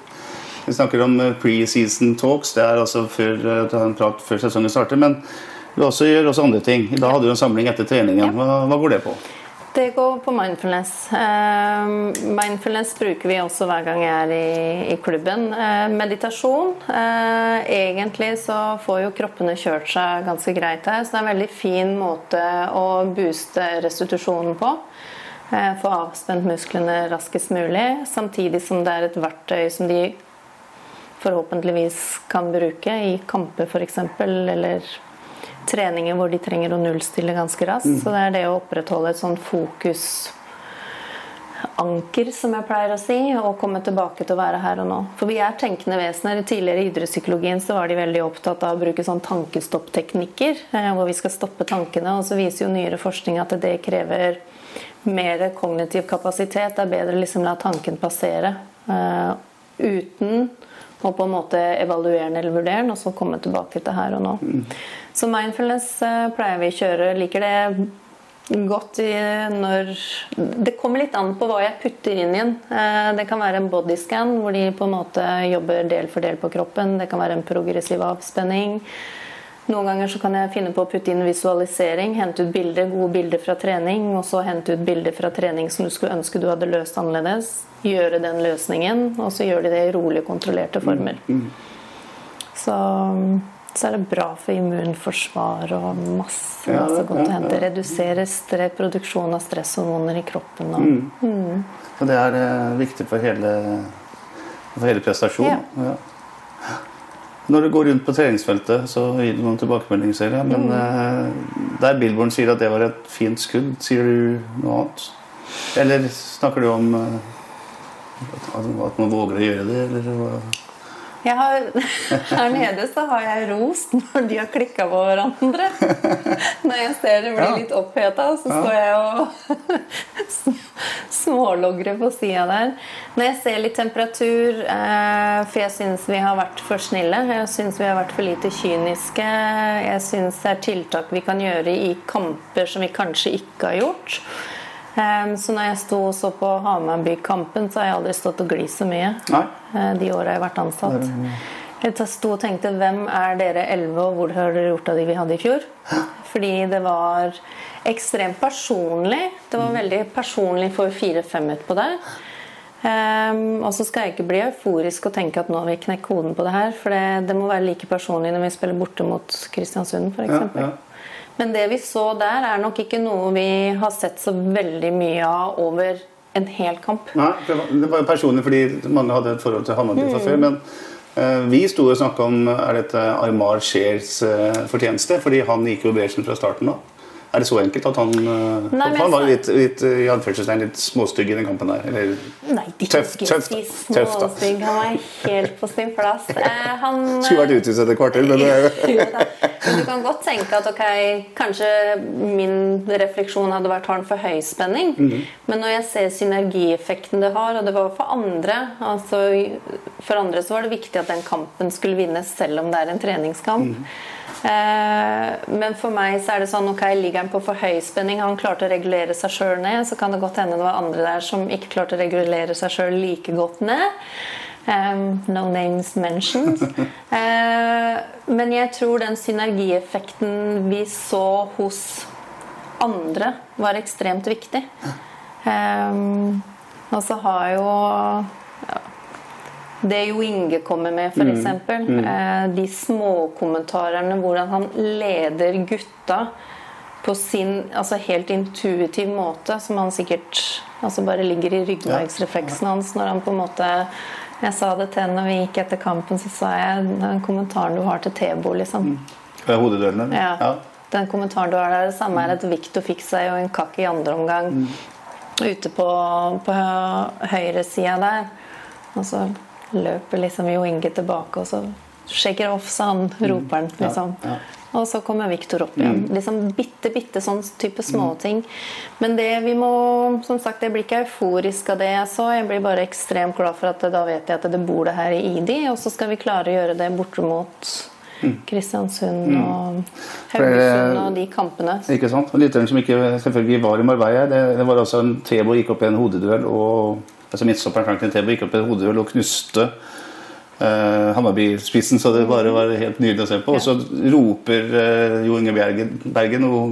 Vi snakker om eh, pre-season talks. Det er altså før, eh, prat før sesongen starter. Men vi også gjør også andre ting. Da hadde du en samling etter treningen. Hva, hva går det på? Det går på mindfulness. Eh, mindfulness bruker vi også hver gang jeg er i, i klubben. Meditasjon. Egentlig så får jo kroppene kjørt seg ganske greit her, så det er en veldig fin måte å booste restitusjonen på. Få avspent musklene raskest mulig, samtidig som det er et verktøy som de forhåpentligvis kan bruke i kamper f.eks., eller treninger hvor de trenger å nullstille ganske raskt. Så det er det å opprettholde et sånn fokusanker, som jeg pleier å si, og komme tilbake til å være her og nå. For vi er tenkende vesener. Tidligere i idrettspsykologien så var de veldig opptatt av å bruke sånn tankestoppteknikker, eh, hvor vi skal stoppe tankene. Og så viser jo nyere forskning at det krever mer kognitiv kapasitet. Det er bedre liksom la tanken passere eh, uten å på en måte evaluere den eller vurdere den, og så komme tilbake til her og nå. Så mindfulness eh, pleier vi å kjøre. Liker det godt i, når Det kommer litt an på hva jeg putter inn i den. Eh, Det kan være en bodyscan hvor de på en måte jobber del for del på kroppen. Det kan være en progressiv avspenning. Noen ganger så kan jeg finne på å putte inn visualisering, hente ut bilder, gode bilder fra trening, og så hente ut bilder fra trening som du skulle ønske du hadde løst annerledes. Gjøre den løsningen, og så gjør de det i rolige, kontrollerte former. Så, så er det bra for immunforsvar og masse, Ja, masse godt ja, å hente. Redusere stre- produksjon av stresshormoner i kroppen. Og, Så det er eh, viktig for hele, for hele prestasjonen. Når du går rundt på treningsfeltet, så gir du noen tilbakemeldinger, ser jeg. Men mm. der Billborn sier at det var et fint skudd, sier du noe annet? Eller snakker du om eh, at man våger å gjøre det, eller hva? Har, her nede så har jeg rost når de har klikka på hverandre. Når jeg ser det blir litt oppheta, så står jeg og sm- [laughs] smålogrer på sida der. Når jeg ser litt temperatur, eh, for jeg syns vi har vært for snille. Jeg syns vi har vært for lite kyniske. Jeg syns det er tiltak vi kan gjøre i kamper som vi kanskje ikke har gjort. Eh, Så når jeg sto og så på Hamarby-kampen, så har jeg aldri stått og glidd så mye Nei. eh, de åra jeg har vært ansatt. Jeg sto og tenkte hvem er dere elleve, og hvor har dere gjort av de vi hadde i fjor? Fordi det var ekstremt personlig. Det var veldig personlig for fire-fem utpå der. Um, og så skal jeg ikke bli euforisk og tenke at nå har vi knekt koden på det her. For det, det må være like personlig når vi spiller borte mot Kristiansund f.eks. Ja, ja. Men det vi så der, er nok ikke noe vi har sett så veldig mye av over en hel kamp. Nei, det var, jo personlig fordi mange hadde et forhold til Hammarby fra før. Men eh, vi sto og snakka om er dette Armar Shears eh, fortjeneste, fordi han gikk jo bresjen fra starten av. Er det så enkelt at han eh, Nei, Han var jo litt, litt, i anførselstegn litt småstygg i den kampen der. Eller Nei, de Tøff, tøff, si tøff, da. Han var helt på sin plass. Eh, han, Skulle vært utvist etter et kvarter, men [laughs] det Jo da. Men du kan godt tenke at ok, kanskje min refleksjon hadde vært har for høyspenning. Mm. Men når jeg ser synergieffekten det har, og det var for andre altså For andre så var det viktig at den kampen skulle vinnes selv om det er en treningskamp. Mm. Eh, men for meg så er det sånn ok, ligger han på for høy spenning, han klarte å regulere seg sjøl ned, så kan det godt hende det var andre der som ikke klarte å regulere seg sjøl like godt ned. Um, no names mentioned. [laughs] Uh, men jeg tror den synergieffekten vi så hos andre, var ekstremt viktig. Um, og så har jo ja, det Jo Inge kommer med, f.eks. Mm. Uh, de småkommentarene, hvordan han leder gutta på sin altså helt intuitiv måte, som han sikkert altså bare ligger i ryggmargsrefleksen hans når han på en måte Jeg sa det til henne når vi gikk etter kampen, så sa jeg den kommentaren du har til Tebo, liksom. Mm. Hodeduellen? Hodedørene? Ja. Den kommentaren du har der, det samme er et Viktor fikk seg og en kakk i andre omgang. Ute på, på høyresida der. Og så løper liksom Jo Inge tilbake, og så shaker off, sa han, roper han. liksom. Og så kommer Viktor opp igjen. Liksom Bitte, bitte sånn type småting. Men det vi må Som sagt, jeg blir ikke euforisk av det jeg så. Jeg blir bare ekstremt glad for at da vet jeg at det bor det her i IDI, og så skal vi klare å gjøre det borte mot Kristiansund og Haugesund og de kampene. Ikke sant? Lytteren som ikke selvfølgelig var i Marbella, det, det var altså en Tebo gikk opp i en hodeduell og altså Midtstopperen Franklin Tebo gikk opp i en hodeduell og knuste eh, Hammarby-spissen, så det bare var helt nydelig å se på. Og så roper eh, Jo Inge Bergen, Bergen noe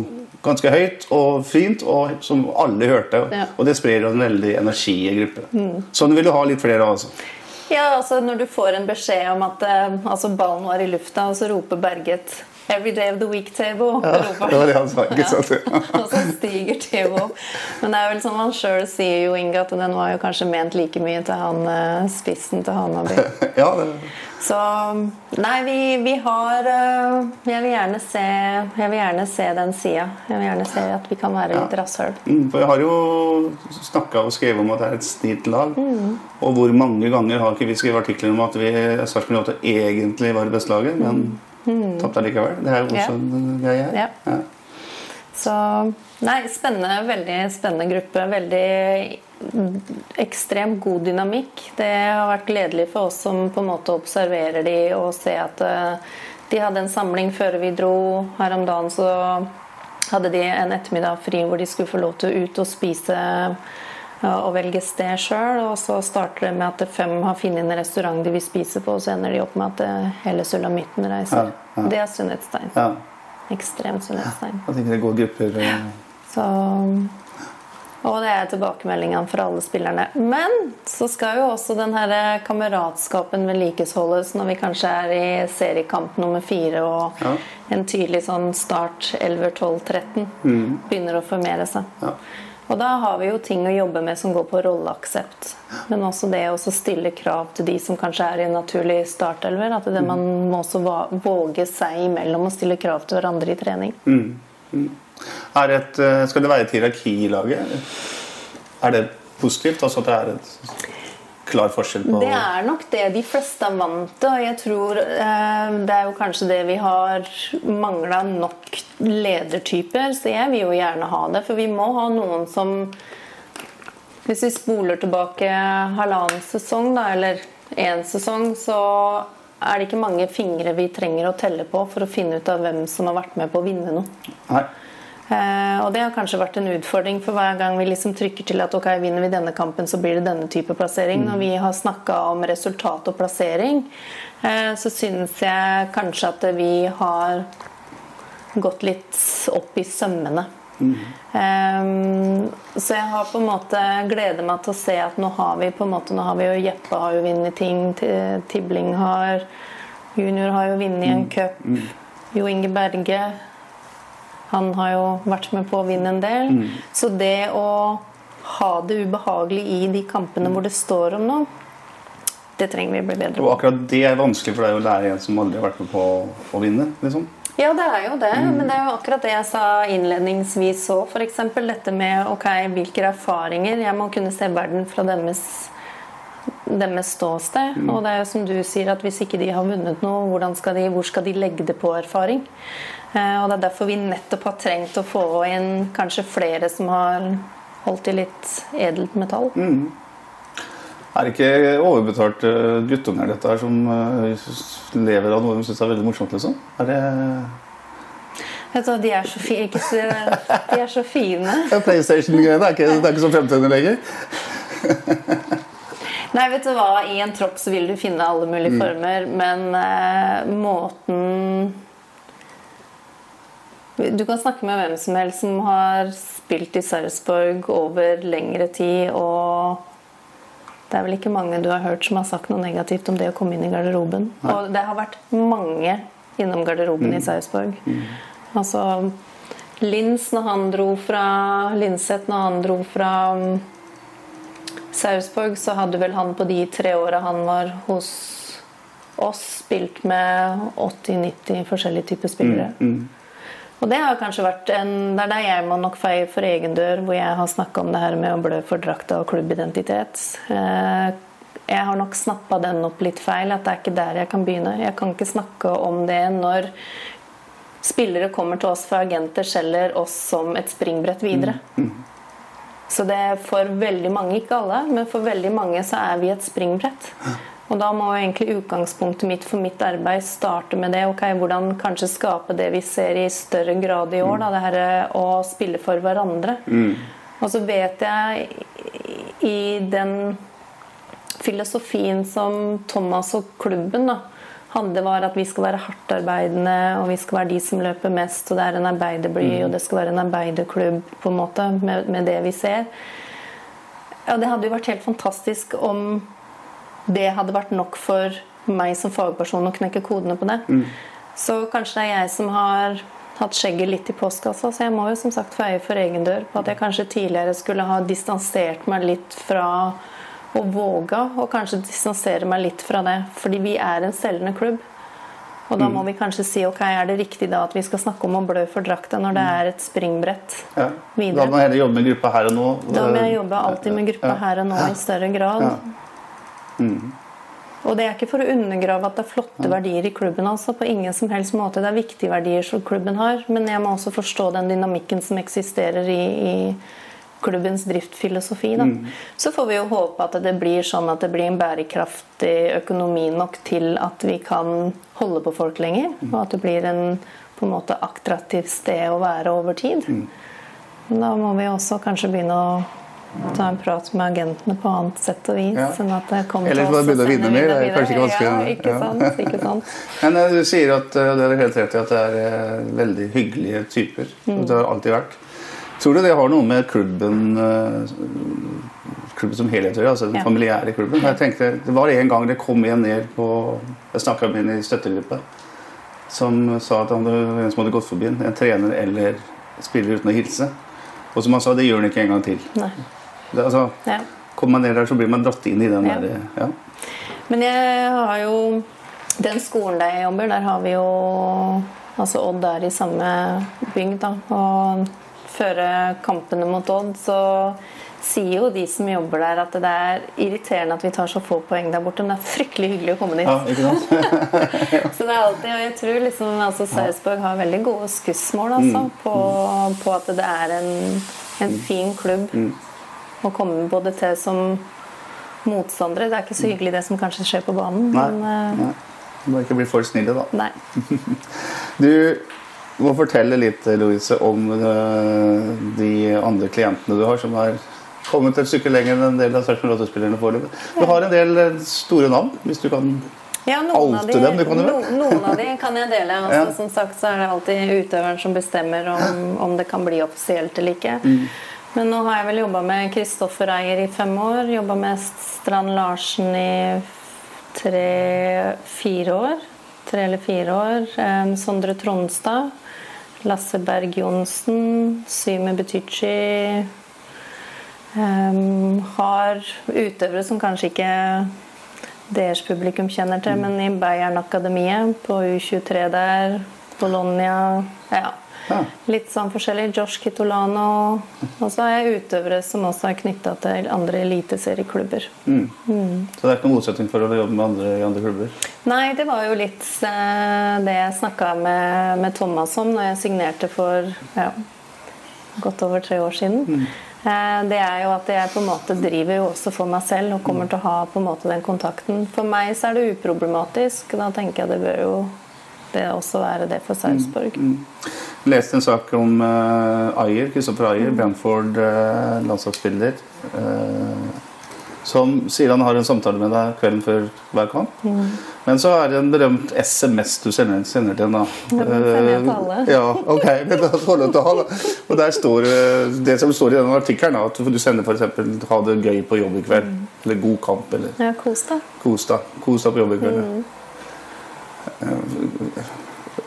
ganske høyt og fint, og som alle hørte. Ja. Og det sprer en veldig energi i gruppen. Sånn vil du ha litt flere av. Altså. Ja, altså Når du får en beskjed om at eh, altså ballen var i lufta, og så roper Berget 'Every day of the week, Tebo'. Ja, det var det han sa, ikke sant? [laughs] og så stiger Tebo. Men det er vel som han sjøl sier, jo Inge, at den var jo kanskje ment like mye til han eh, spissen til Hanaby. [laughs] Ja, det, Så Nei, vi, vi har eh, Jeg vil gjerne se Jeg vil gjerne se den sida. Jeg vil gjerne se at vi kan være litt rasshøl. Mm, For jeg har jo snakka og skrevet om at det er et snilt lag. Og hvor mange ganger har ikke vi skrevet artikler om at vi Sarpsborg 8 egentlig var det beste laget, men tapte allikevel. Det er jo også en greie her. Ja. Så Nei, spennende. Veldig spennende gruppe. Veldig ekstremt god dynamikk. Det har vært gledelig for oss som på en måte observerer de og ser at eh, de hadde en samling før vi dro. Her om dagen så hadde de en ettermiddag fri hvor de skulle få lov til å ut og spise og velge sted sjøl. Og så starter det med at fem har funnet en restaurant de vil spise på, og så ender de opp med at eh, hele sulamitten reiser. Ja, ja. Det er sunnhetstegn. Ja. Ekstremt sunnhetstegn. Jeg tenker det går grupper eh, Så, og det er tilbakemeldingene fra alle spillerne. Men så skal jo også den her kameratskapen vedlikeholdes når vi kanskje er i seriekamp nummer fire og en tydelig sånn start 11-12-13 begynner å formere seg. Og da har vi jo ting å jobbe med som går på rolleaksept. Men også det å stille krav til de som kanskje er i en naturlig startelver. At det man må også våge seg imellom og stille krav til hverandre i trening. er det et, eh, Skal det være et hierarki i laget? Er det positivt? Altså at det er et klar forskjell på Det er nok det de fleste er vant til. Og jeg tror eh, det er jo kanskje det vi har mangla nok ledertyper. Så jeg vil jo gjerne ha det. For vi må ha noen som Hvis vi spoler tilbake halvannen sesong, da, eller én sesong, så er det ikke mange fingre vi trenger å telle på for å finne ut av hvem som har vært med på å vinne noe. Nei. Eh, og det har kanskje vært en utfordring, for hver gang vi liksom trykker til at ok, vinner vi denne kampen, så blir det denne type plassering. Når vi har snakka om resultat og plassering, eh, så syns jeg kanskje at vi har gått litt opp i sømmene. Eh, så jeg har på en måte gleder meg til å se at nå har vi på en måte, nå har vi jo Jeppe har jo vunnet ting, Tibling har Junior har jo vunnet en cup. Jo Inge Berge han har jo vært med på å vinne en del. Så det å ha det ubehagelig i de kampene hvor det står om noe, det trenger vi bli bedre Og akkurat det er vanskelig for deg å lære en som aldri har vært med på å vinne. liksom. Ja, det er jo det. Men det er jo akkurat det jeg sa innledningsvis òg. F.eks. dette med ok, hvilke erfaringer Jeg må kunne se verden fra deres, deres ståsted. Og det er jo som du sier, at hvis ikke de har vunnet noe, skal de, hvor skal de legge det på erfaring? Eh, og det er derfor vi nettopp har trengt å få inn kanskje flere som har holdt i litt edelt metall. Er det ikke overbetalt uh, guttunger dette her som eh, lever av noe de syns er veldig morsomt, liksom? Er det Vet du, de er så, fi, ikke de er så fine. PlayStation-greiene er, er ikke så fremtredende lenger? [laughs] Nei, vet du hva, I en tropp så vil du finne alle mulige former, men eh, måten Du kan snakke med hvem som helst som har spilt i Sarpsborg over lengre tid, og det er vel ikke mange du har hørt som har sagt noe negativt om det å komme inn i garderoben. Og det har vært mange innom garderoben i Sarpsborg. Altså Lins når han dro fra Linseth når han dro fra Sarpsborg, så hadde vel han på de tre åra han var hos oss, spilt med 80-90 forskjellige typer spillere. Og det har kanskje vært en, det er der jeg må nok feie for egen dør, hvor jeg har snakka om det her med å blø for drakta og klubbidentitet. Eh, Jeg har nok snappa den opp litt feil, at det er ikke der jeg kan begynne. Jeg kan ikke snakke om det når spillere kommer til oss fra agenter, selger oss som et springbrett videre. Så det for veldig mange, ikke alle, men for veldig mange så er vi et springbrett. Og da må egentlig utgangspunktet mitt for mitt arbeid starte med det. ok, Hvordan kanskje skape det vi ser i større grad i år. Da, det her å spille for hverandre. Og så vet jeg i- i den filosofien som Thomas og klubben da, hadde, var at vi skal være hardtarbeidende, og vi skal være de som løper mest, og det er en arbeiderby, og det skal være en arbeiderklubb, på en måte, med, med det vi ser. Ja, det hadde jo vært helt fantastisk om det hadde vært nok for meg som fagperson å knekke kodene på det. Så kanskje det er jeg som har hatt skjegget litt i postkassa, så jeg må jo som sagt feie for egen dør på at jeg kanskje tidligere skulle ha distansert meg litt fra å våga å kanskje distansere meg litt fra det. Fordi vi er en selgende klubb. Og da må vi kanskje si ok, er det riktig da at vi skal snakke om å blø for drakta når det er et springbrett Ja. videre? Da må jeg heller jobbe med gruppa her og nå. Da må jeg jobbe alltid med gruppa Ja. her og nå i større grad. Og det er ikke for å undergrave at det er flotte verdier i klubben. altså, på ingen som helst måte. Det er viktige verdier som klubben har, men jeg må også forstå den dynamikken som eksisterer i, i klubbens driftfilosofi. Da. Så får vi jo håpe at det blir sånn at det blir en bærekraftig økonomi nok til at vi kan holde på folk lenger, og at det blir en på en måte attraktivt sted å være over tid. Da må vi også kanskje begynne å ta en prat med agentene på annet sett og vis. Ja. Sånn at det kommer Eller bare begynne å vinne mer, det er kanskje ikke vanskelig, Ja, ikke ja. ikke sant. [laughs] Men eh, du sier at eh, det er helt rett i at det er eh, veldig hyggelige typer. Mm. Det har alltid vært. Tror du det har noe med klubben eh, klubben som helhet å gjøre? Altså den Ja. familiære klubben? Jeg tenkte, Det var en gang det kom en ned på Jeg snakka med en i støttegruppa som sa at han hadde, en som hadde gått forbi en, en trener eller spiller uten å hilse. Og som han sa, det gjør han ikke en gang til. Nei. Det, altså, Ja. Kommer man ned der, så blir man dratt inn i den Ja. der ja. Men jeg har jo Den skolen der jeg jobber, der har vi jo Altså Odd er i samme bygd, da. Og før kampene mot Odd, så sier jo de som jobber der, at det er irriterende at vi tar så få poeng der borte. Men det er fryktelig hyggelig å komme dit. ja, ikke sant? [laughs] [laughs] Så det er alltid, og jeg tror liksom altså Sarpsborg har veldig gode skussmål altså, Mm. på, på at det er en, en fin klubb Mm. å komme både til som motstandere. Det er ikke så hyggelig det som kanskje skjer på banen, Nei, men eh, nei. Må ikke bli for snille, da. nei. [laughs] Du må fortelle litt, Louise, om eh, de andre klientene du har, som har kommet et stykke lenger enn en del av Sarpsborg foreløpig. Du har en del eh, store navn, hvis du kan Ja, noen av, de, dem, kan du no, noen av de kan jeg dele. [laughs] Altså, Ja. Som sagt så er det alltid utøveren som bestemmer om, om det kan bli offisielt eller ikke. Mm. Men nå har jeg vel jobba med Kristoffer Eier i fem år. Jobba med Strand Larsen i tre-fire år. Tre eller fire år. Sondre Tronstad. Lasse Berg Johnsen. Syme Butichi um, har utøvere som kanskje ikke deres publikum kjenner til, men i Bayern Akademiet på U23 der Bologna Ja. Ja. Litt sånn forskjellig. Josh Kitolano. Og så er jeg utøvere som også er knytta til andre eliteserieklubber. Så det er ikke noen motsetning for å jobbe med andre i andre klubber? Nei, det var jo litt eh, det jeg snakka med, med Thomas om når jeg signerte for ja, godt over tre år siden. Mm. det er jo at jeg på en måte driver jo også for meg selv og kommer til å ha på en måte den kontakten. For meg så er det uproblematisk. Da tenker jeg det bør jo det også være det for Sarpsborg. Jeg leste en sak om uh, Ayer, Kristoffer Ayer, Brantford uh, landslagsspiller, Uh, som sier han har en samtale med deg kvelden før hver kamp. Men så er det en berømt SMS du sender, sender til henne. Eh, ja, ok. [laughs] Men da får du til å. Og der står det- det som står i denne artikkelen, at du sender f.eks. 'ha det gøy på jobb i kveld', eller 'god kamp', eller Ja. 'kos deg'. Kos deg på jobb i kveld. Mm.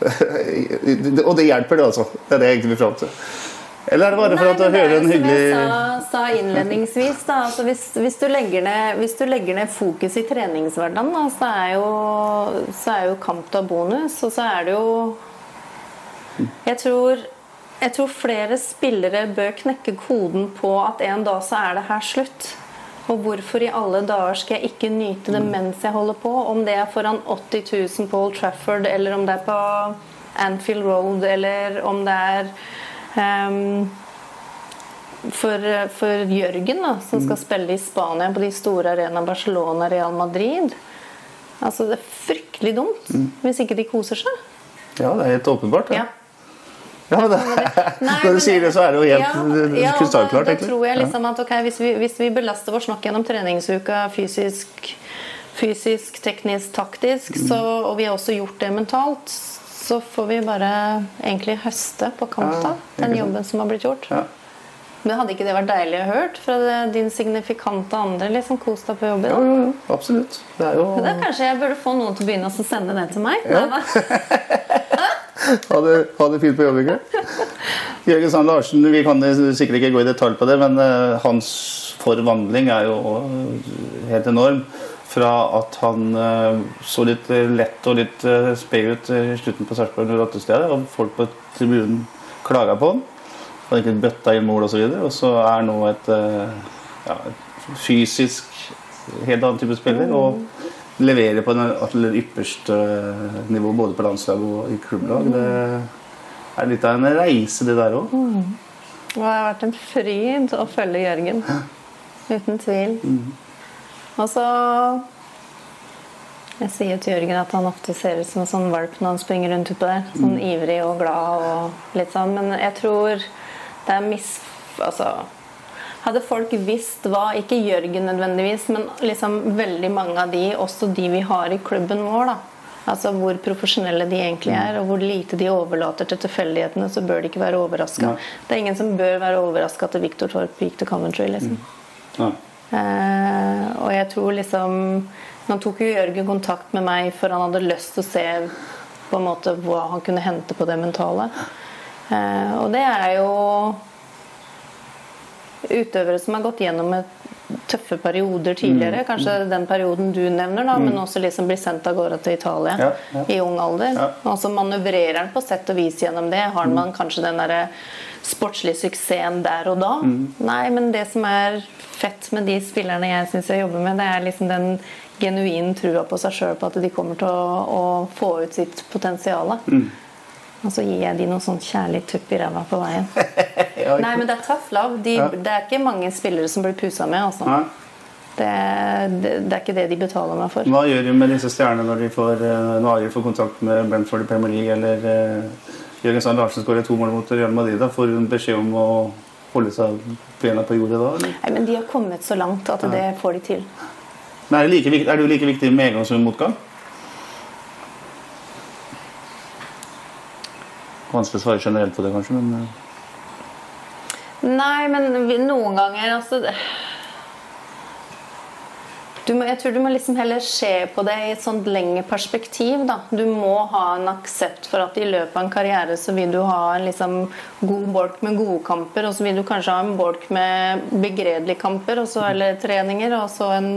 [laughs] Og det hjelper, det, altså. Det er det jeg egentlig vil fram til. Eller er det bare for Nei, at du er hører en hyggelig som jeg sa, sa innledningsvis, da, altså hvis, hvis, du ned, hvis du legger ned fokus i treningshverdagen, da, så, er jo, så er jo kamp da bonus. Og så er det jo jeg tror, jeg tror flere spillere bør knekke koden på at en dag så er det her slutt. Og hvorfor i alle dager skal jeg ikke nyte det mens jeg holder på? Om det er foran 80 000 på Old Trafford, eller om det er på Anfield Road, eller om det er um, for, for Jørgen, da, som skal spille i Spania på de store arenaene Barcelona Real Madrid. Altså, det er fryktelig dumt hvis ikke de koser seg. Ja, det er helt åpenbart. Ja. Ja, men det, [laughs] Nei, når men du sier det, så er det jo helt ja, ja, krystallklart. Da, da tror jeg liksom at okay, hvis vi, hvis vi belaster oss nok gjennom treningsuka fysisk, fysisk teknisk, taktisk, så, og vi har også gjort det mentalt, så får vi bare egentlig høste på kamp, da. Den jobben som har blitt gjort. Ja. Men hadde ikke det vært deilig å høre fra din signifikante andre? liksom Kos deg på jobben. Jo, jo, absolutt. Det er jo Da kanskje jeg burde få noen til å begynne å sende det til meg? Ja. [laughs] Ha det, ha det fint på jobb, ikke? Jørgen Sand Larsen, vi kan sikkert ikke gå i detalj på det, men eh, hans forvandling er jo eh, helt enorm. Fra at han eh, så litt lett og litt sped ut i slutten på Sarpsborg 08-stedet, og folk på tribunen klaga på han. Han ikke bøtta inn mål osv. Og, så og så er nå et, ja, fysisk helt annen type spiller. og leverer på det ypperste nivå både på landslag og i klubblag. Det er litt av en reise, det der òg. Det har vært en fryd å følge Jørgen. Uten tvil. Og så Jeg sier til Jørgen at han ofte ser ut som en sånn valp når han springer rundt utpå der. Sånn ivrig og glad og litt sånn. Men jeg tror det er mis... Altså hadde folk visst hva, ikke Jørgen nødvendigvis, men liksom veldig mange av de, også de vi har i klubben vår, da. Altså hvor profesjonelle de egentlig er, og hvor lite de overlater til tilfeldighetene, så bør de ikke være overraska. Det er ingen som bør være overraska at Victor Torp gikk til Coventry, liksom. Nei. Uh, og jeg tror liksom Nå tok jo Jørgen kontakt med meg for han hadde lyst til å se på en måte hva han kunne hente på det mentale. Uh, og det er jo utøvere som har gått gjennom tøffe perioder tidligere. Kanskje den perioden du nevner, da, men også liksom blir sendt av gårde til Italia Ja, ja. i ung alder. Ja. Og så manøvrerer han på sett og vis gjennom det. Har man kanskje den derre sportslige suksessen der og da? Nei, men det som er fett med de spillerne jeg syns jeg jobber med, det er liksom den genuine trua på seg sjøl på at de kommer til å, å få ut sitt potensial. Og så gir jeg de noen sånn kjærlig tupp i ræva på veien. [laughs] Ja, Nei, men det er tough love. De, Ja. Det er ikke mange spillere som blir pusa med. Altså. Det, det, det er ikke det de betaler meg for. Hva gjør du med disse stjernene når de får, eh, når de får kontakt med Brentford i Premier League, eller uh, Jørgen Sand Larsen skårer to mål mot Real Madrid? Da får hun beskjed om å holde seg bena på jordet da? Eller? Nei, men de har kommet så langt at det får de til. Men er, det like, er du like viktig med medgang som motgang? Vanskelig å svare generelt på det, kanskje, men eh, Nei, men noen ganger altså du må, Jeg tror du må liksom heller se på det i et sånt lengre perspektiv. da. Du må ha en aksept for at i løpet av en karriere så vil du ha en liksom god bolk med gode kamper, og så vil du kanskje ha en bolk med begredelige kamper, og så, eller treninger, og så en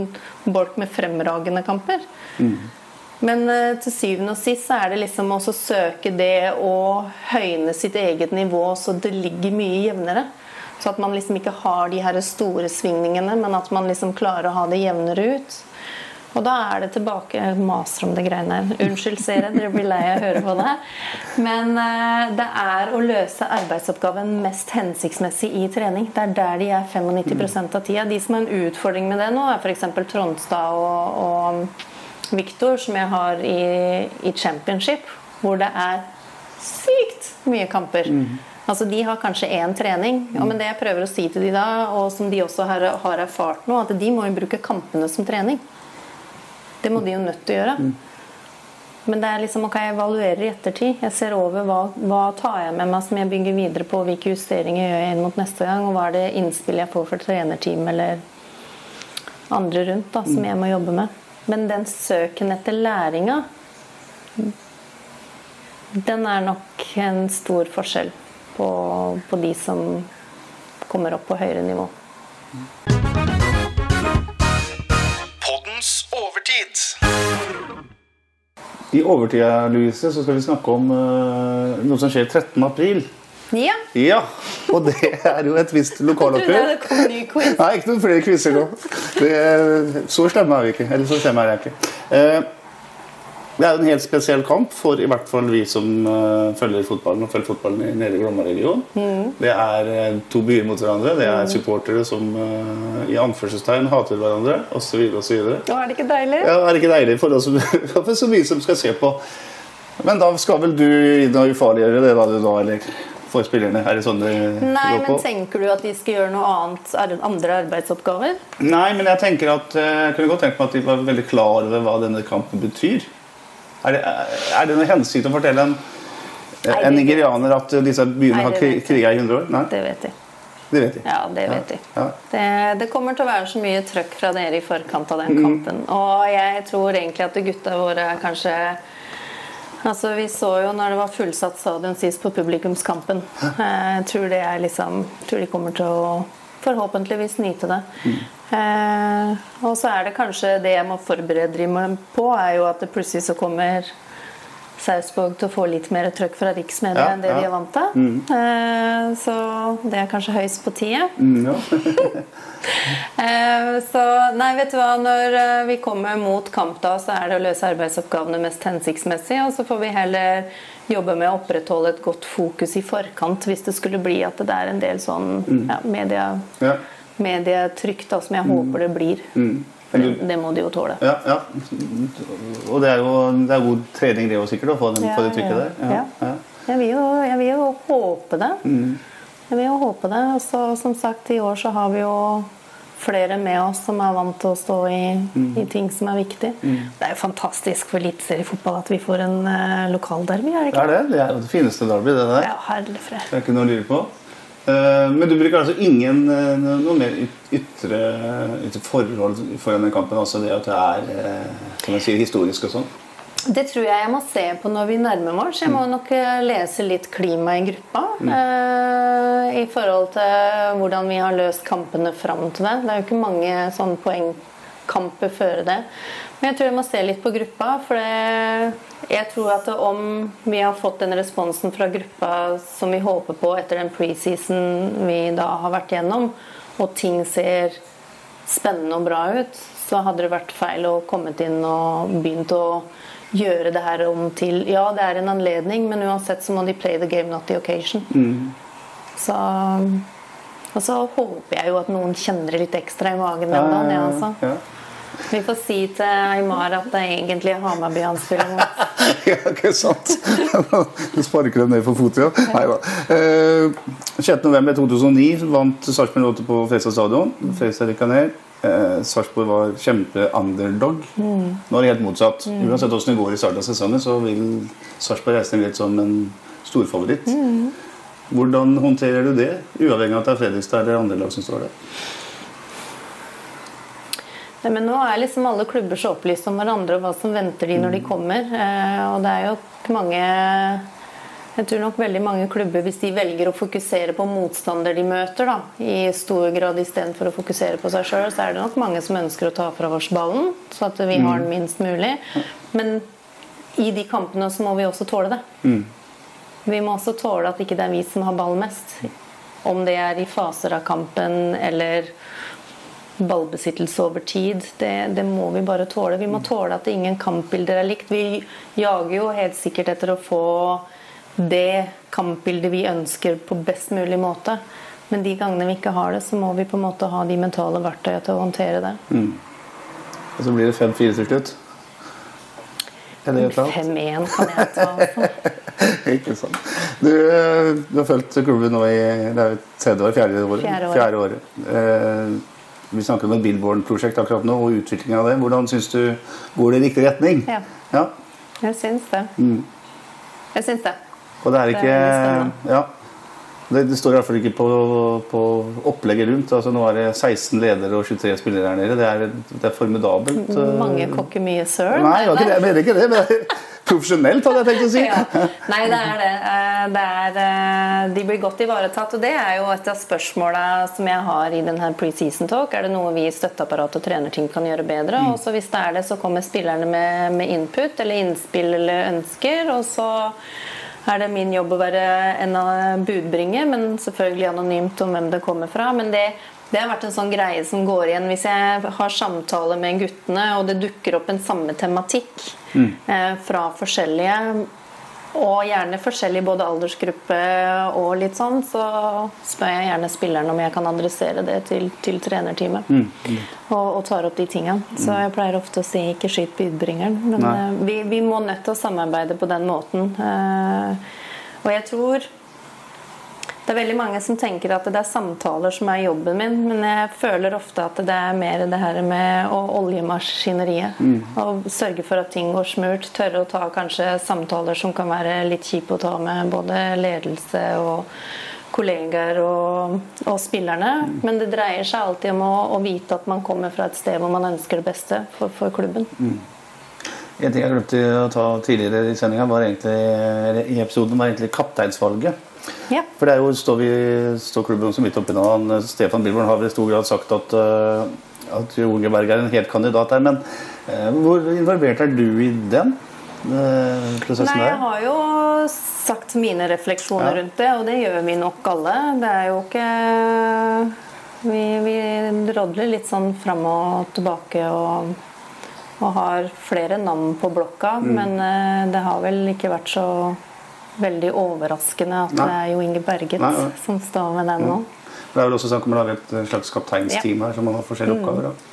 bolk med fremragende kamper. Men eh, til syvende og sist så er det liksom å søke det å høyne sitt eget nivå så det ligger mye jevnere. Så at man liksom ikke har de her store svingningene, men at man liksom klarer å ha det jevnere ut. Og da er det tilbake Jeg maser om det greiene her. Unnskyld, jeg, dere blir lei av å høre på det. Men eh, det er å løse arbeidsoppgaven mest hensiktsmessig i trening. Det er der de er 95% av tida. De som har en utfordring med det nå, er f.eks. Tronstad og, og Viktor, som jeg har i, i championship, hvor det er sykt mye kamper. Altså De har kanskje én trening. Ja, men det jeg prøver å si til de da, og som de også har, har erfart nå, at de må jo bruke kampene som trening. Det må de jo nødt til å gjøre. Men det er liksom, ok, jeg evaluerer i ettertid. Jeg ser over hva, hva tar jeg med meg som jeg bygger videre på, hvilke justeringer gjør jeg inn mot neste gang, og hva er det innspill jeg får for trenerteam eller andre rundt da, som jeg må jobbe med. Men den søken etter læringa, den er nok en stor forskjell på, på de som kommer opp på høyere nivå. Poddens overtid. I overtida Louise, så skal vi snakke om eh, noe som skjer 13. april. Ja. Ja, og det er jo et visst lokaloppgjør. ny quiz. Nei, ikke noen flere quizer nå. Det, så slemme er vi ikke. Eller så slemme er jeg ikke. Eh, det er en helt spesiell kamp for i hvert fall vi som eh, følger fotballen og følger fotballen i nede i Glomma-regionen. Det er eh, to byer mot hverandre. Det er supportere som i anførselstegn hater hverandre osv. osv. Er det ikke deilig? Ja, er det ikke deilig for oss [laughs] for så mye som skal se på? Men da skal vel du inn og ufarliggjøre det, da, du da, eller for spillerne? Er det sånn det Nei, går men tenker du at de skal gjøre noe annet, andre arbeidsoppgaver? Nei, men jeg tenker at eh, jeg kunne godt tenke meg at de var veldig klar over hva denne kampen betyr. Er det, er det noen hensikt å fortelle en, en nigerianer at eh, disse byene Nei, har kriga i 100 år? Nei, Det vet de. det vet de. Ja, det vet de. Ja. Det, det kommer til å være så mye trøkk fra dere i forkant av Mm. den kampen. Og jeg tror egentlig at gutta våre er kanskje Altså, Vi så jo når det var fullsatt stadion sist på publikumskampen. Eh, Jeg tror det er liksom tror de kommer til å forhåpentligvis nyte det. Mm. Eh, og så er det kanskje det jeg må forberede dem på, er jo at det plutselig så kommer Sarpsborg til å få litt mer trøkk fra riksmedia Ja, enn det ja. de er vant til. Mm. så det er kanskje høyst på tide. Mm, ja. [laughs] Eh, Så nei, vet du hva, når eh, vi kommer mot kamp da, så er det å løse arbeidsoppgavene mest hensiktsmessig, og så får vi heller jobbe med å opprettholde et godt fokus i forkant hvis det skulle bli at det er en del sånn ja, media, medietrykk da, som jeg håper det blir. Det, må de jo tåle. Ja, ja. Og det er jo det er god trening det òg, sikkert, å få, den, få det trykket der. Ja. Ja. Jeg, vil jo, jeg vil jo håpe det. Mm. Jeg vil jo håpe det. Og så, som sagt, i år så har vi jo flere med oss som er vant til å stå i, Mm. i ting som er viktig. Det er jo fantastisk for eliteseriefotball at vi får en uh, lokalderby, er det Det er det. Det er jo det fineste derby, det der. Ja, herre fred. Det er ikke noe å lure på. Eh, Men du bruker altså ingen eh, noe mer ytre, ytre forhold foran den kampen? Altså det at det er eh, kan man si, historisk og sånn? Det tror jeg jeg må se på når vi nærmer oss. Jeg må nok eh, lese litt klima i gruppa. eh, I forhold til hvordan vi har løst kampene fram til det. Det er jo ikke mange sånne poengkamper før det. Men jeg tror jeg må se litt på gruppa. For det, jeg tror at om vi har fått den responsen fra gruppa som vi håper på etter den preseason vi da har vært gjennom, og ting ser spennende og bra ut, så hadde det vært feil å kommet inn og begynt å gjøre det her om til Ja, det er en anledning, men uansett så må de play the game, not the occasion. Så Og så håper jeg jo at noen kjenner det litt ekstra i magen den dagen, jeg altså. ja. Vi får si til Aymar at det egentlig er Hamarby han spiller mot. [laughs] ja, ikke sant? Du sparker dem ned for fotet, ja. Nei da. Eh, 16.11.2009 vant Sarpsborg 8 på Fredrikstad stadion. Fredrikstad rykka ned. Eh, Sarpsborg var kjempe-underdog. Nå er det helt motsatt. Uansett hvordan det går i starten av sesongen, så vil Sarpsborg reise ned litt som en storfavoritt. Hvordan håndterer du det, uavhengig av at det er Fredrikstad eller andre lag som står der? Men nå er liksom alle klubber så opplyst om hverandre og hva som venter de når de kommer. Eh, og det er jo mange Jeg tror nok veldig mange klubber, hvis de velger å fokusere på motstander de møter, da, i stor grad istedenfor å fokusere på seg sjøl, så er det nok mange som ønsker å ta fra oss ballen, så at vi har den minst mulig. Men i de kampene så må vi også tåle det. Vi må også tåle at ikke det er vi som har ball mest. Om det er i faser av kampen eller ballbesittelse over tid. Det, det må vi bare tåle. Vi må tåle at ingen kampbilder er likt. Vi jager jo helt sikkert etter å få det kampbildet vi ønsker på best mulig måte. Men de gangene vi ikke har det, så må vi på en måte ha de mentale verktøyene til å håndtere det. Og så blir det 5-4 til slutt. Er det helt klart? 5-1 kan jeg ta. Altså. [laughs] Ikke sant. Du, du har fulgt klubben nå i det er jo tredje år, fjerde året. Fjerde året. Fjerde året. Eh, vi snakker om et Billboard-prosjekt akkurat nå, og utviklingen av det. Hvordan syns du går det i riktig retning? Ja. ja. Jeg syns det. Jeg syns det. Og det er Det er ikke ja. Det, det står i hvert fall ikke på, på opplegget rundt. altså Nå er det 16 ledere og 23 spillere her nede. Det er, det er formidabelt. eh. Mange kokker mye søl. Nei, det var ikke det. jeg mener ikke det. Men profesjonelt, hadde jeg tenkt å si. Ja. Nei, det er det. Eh, det er, eh, de blir godt ivaretatt. Og det er jo et av spørsmåla som jeg har i denne preseason talk. Er det noe vi i støtteapparat og trenerteam kan gjøre bedre? Og så hvis det er det, så kommer spillerne med, med input eller innspill eller ønsker. Og så er det min jobb å være en av budbringer, men selvfølgelig anonymt om hvem det kommer fra. Men det, det har vært en sånn greie som går igjen hvis jeg har samtale med guttene, og det dukker opp en samme tematikk eh, fra forskjellige, og gjerne forskjellig både aldersgruppe og litt sånn, så spør jeg gjerne spilleren om jeg kan adressere det til, til trenerteamet. Og, og tar opp de tingene. Så jeg pleier ofte å si 'ikke skyt budbringeren', men eh, vi, vi må nødt til å samarbeide på den måten. Eh, og jeg tror det er veldig mange som tenker at det er samtaler som er jobben min, men jeg føler ofte at det er mer det her med å oljemaskineriet. Mm. Og sørge for at ting går smurt. Tørre å ta kanskje samtaler som kan være litt kjipe å ta med både ledelse og kollegaer og, og spillerne. Men det dreier seg alltid om å, å vite at man kommer fra et sted hvor man ønsker det beste for, for klubben. En ting jeg glemte å ta tidligere i sendinga, var egentlig, i episoden, var egentlig kapteinsvalget. Ja. For det er jo, står, vi, står klubben så midt oppi nå. Stefan Bilborn har vel i stor grad sagt at, uh, at Jo Berg er en helt kandidat der. Men uh, hvor involvert er du i den prosessen prosessen Nei, jeg har jo sagt mine refleksjoner Ja. rundt det, og det gjør vi nok alle. Det er jo ikke Vi, vi drodler litt sånn fram og tilbake og, og har flere navn på blokka, Mm. men eh, det har vel ikke vært så veldig overraskende at Nei. det er Jo Inge Berget Nei, nei. som står med den nå. Det er vel også snakk om å lage et slags kapteinsteam her, så man har forskjellige oppgaver. Da.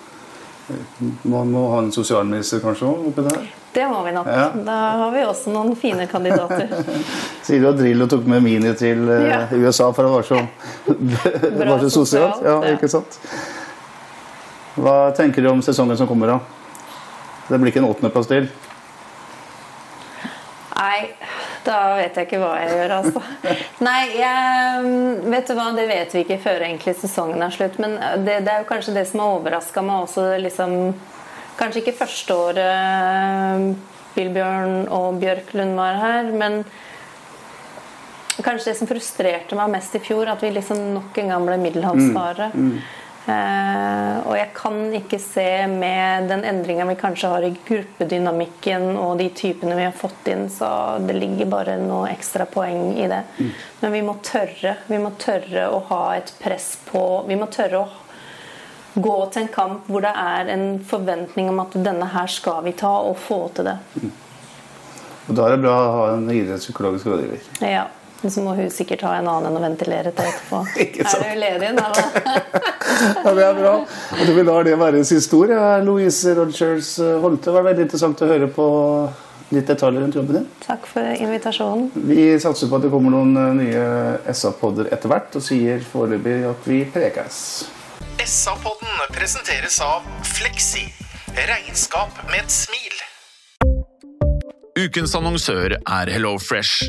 Man må ha en sosialminister kanskje òg oppi der. Det må vi nok. Ja. Da har vi også noen fine kandidater. [laughs] Sier du at Drillo tok med Mini til eh, Ja. USA for å være så, [laughs] [laughs] var så sosialt? Ja, ja. ikke sant? Hva tenker du om sesongen som kommer, da? Det blir ikke en åttendeplass til? Nei, da vet jeg ikke hva jeg gjør, altså. [laughs] Nei, jeg, vet du hva, det vet vi ikke før egentlig sesongen er slutt. Men det, det er jo kanskje det som har overraska meg også, liksom Kanskje ikke første året Billbjørn og Bjørklund var her, men kanskje det som frustrerte meg mest i fjor, at vi liksom nok en gang ble middelhavsfare. Eh, og jeg kan ikke se med den endringa vi kanskje har i gruppedynamikken og de typene vi har fått inn, så det ligger bare noe ekstra poeng i det. Men vi må tørre. Vi må tørre å ha et press på Vi må tørre å gå til en kamp hvor det er en forventning om at denne her skal vi ta, og få til det. Og Da er det bra å ha en idrettspsykologisk rådgiver. Ja. Men så må hun sikkert ha en annen enn å ventilere til etterpå. [laughs] Ikke sant. Er du ledig nå, da? [laughs] Ja, det er bra. Og du vil la det være siste ord. Louise Rogers Holte, det var veldig interessant å høre på litt detaljer rundt jobben din. Takk for invitasjonen. Vi satser på at det kommer noen eh, nye SA-podder etter hvert, og sier foreløpig at vi prekes. SA-podden presenteres av Fleksi. Regnskap med et smil. Ukens annonsør er HelloFresh.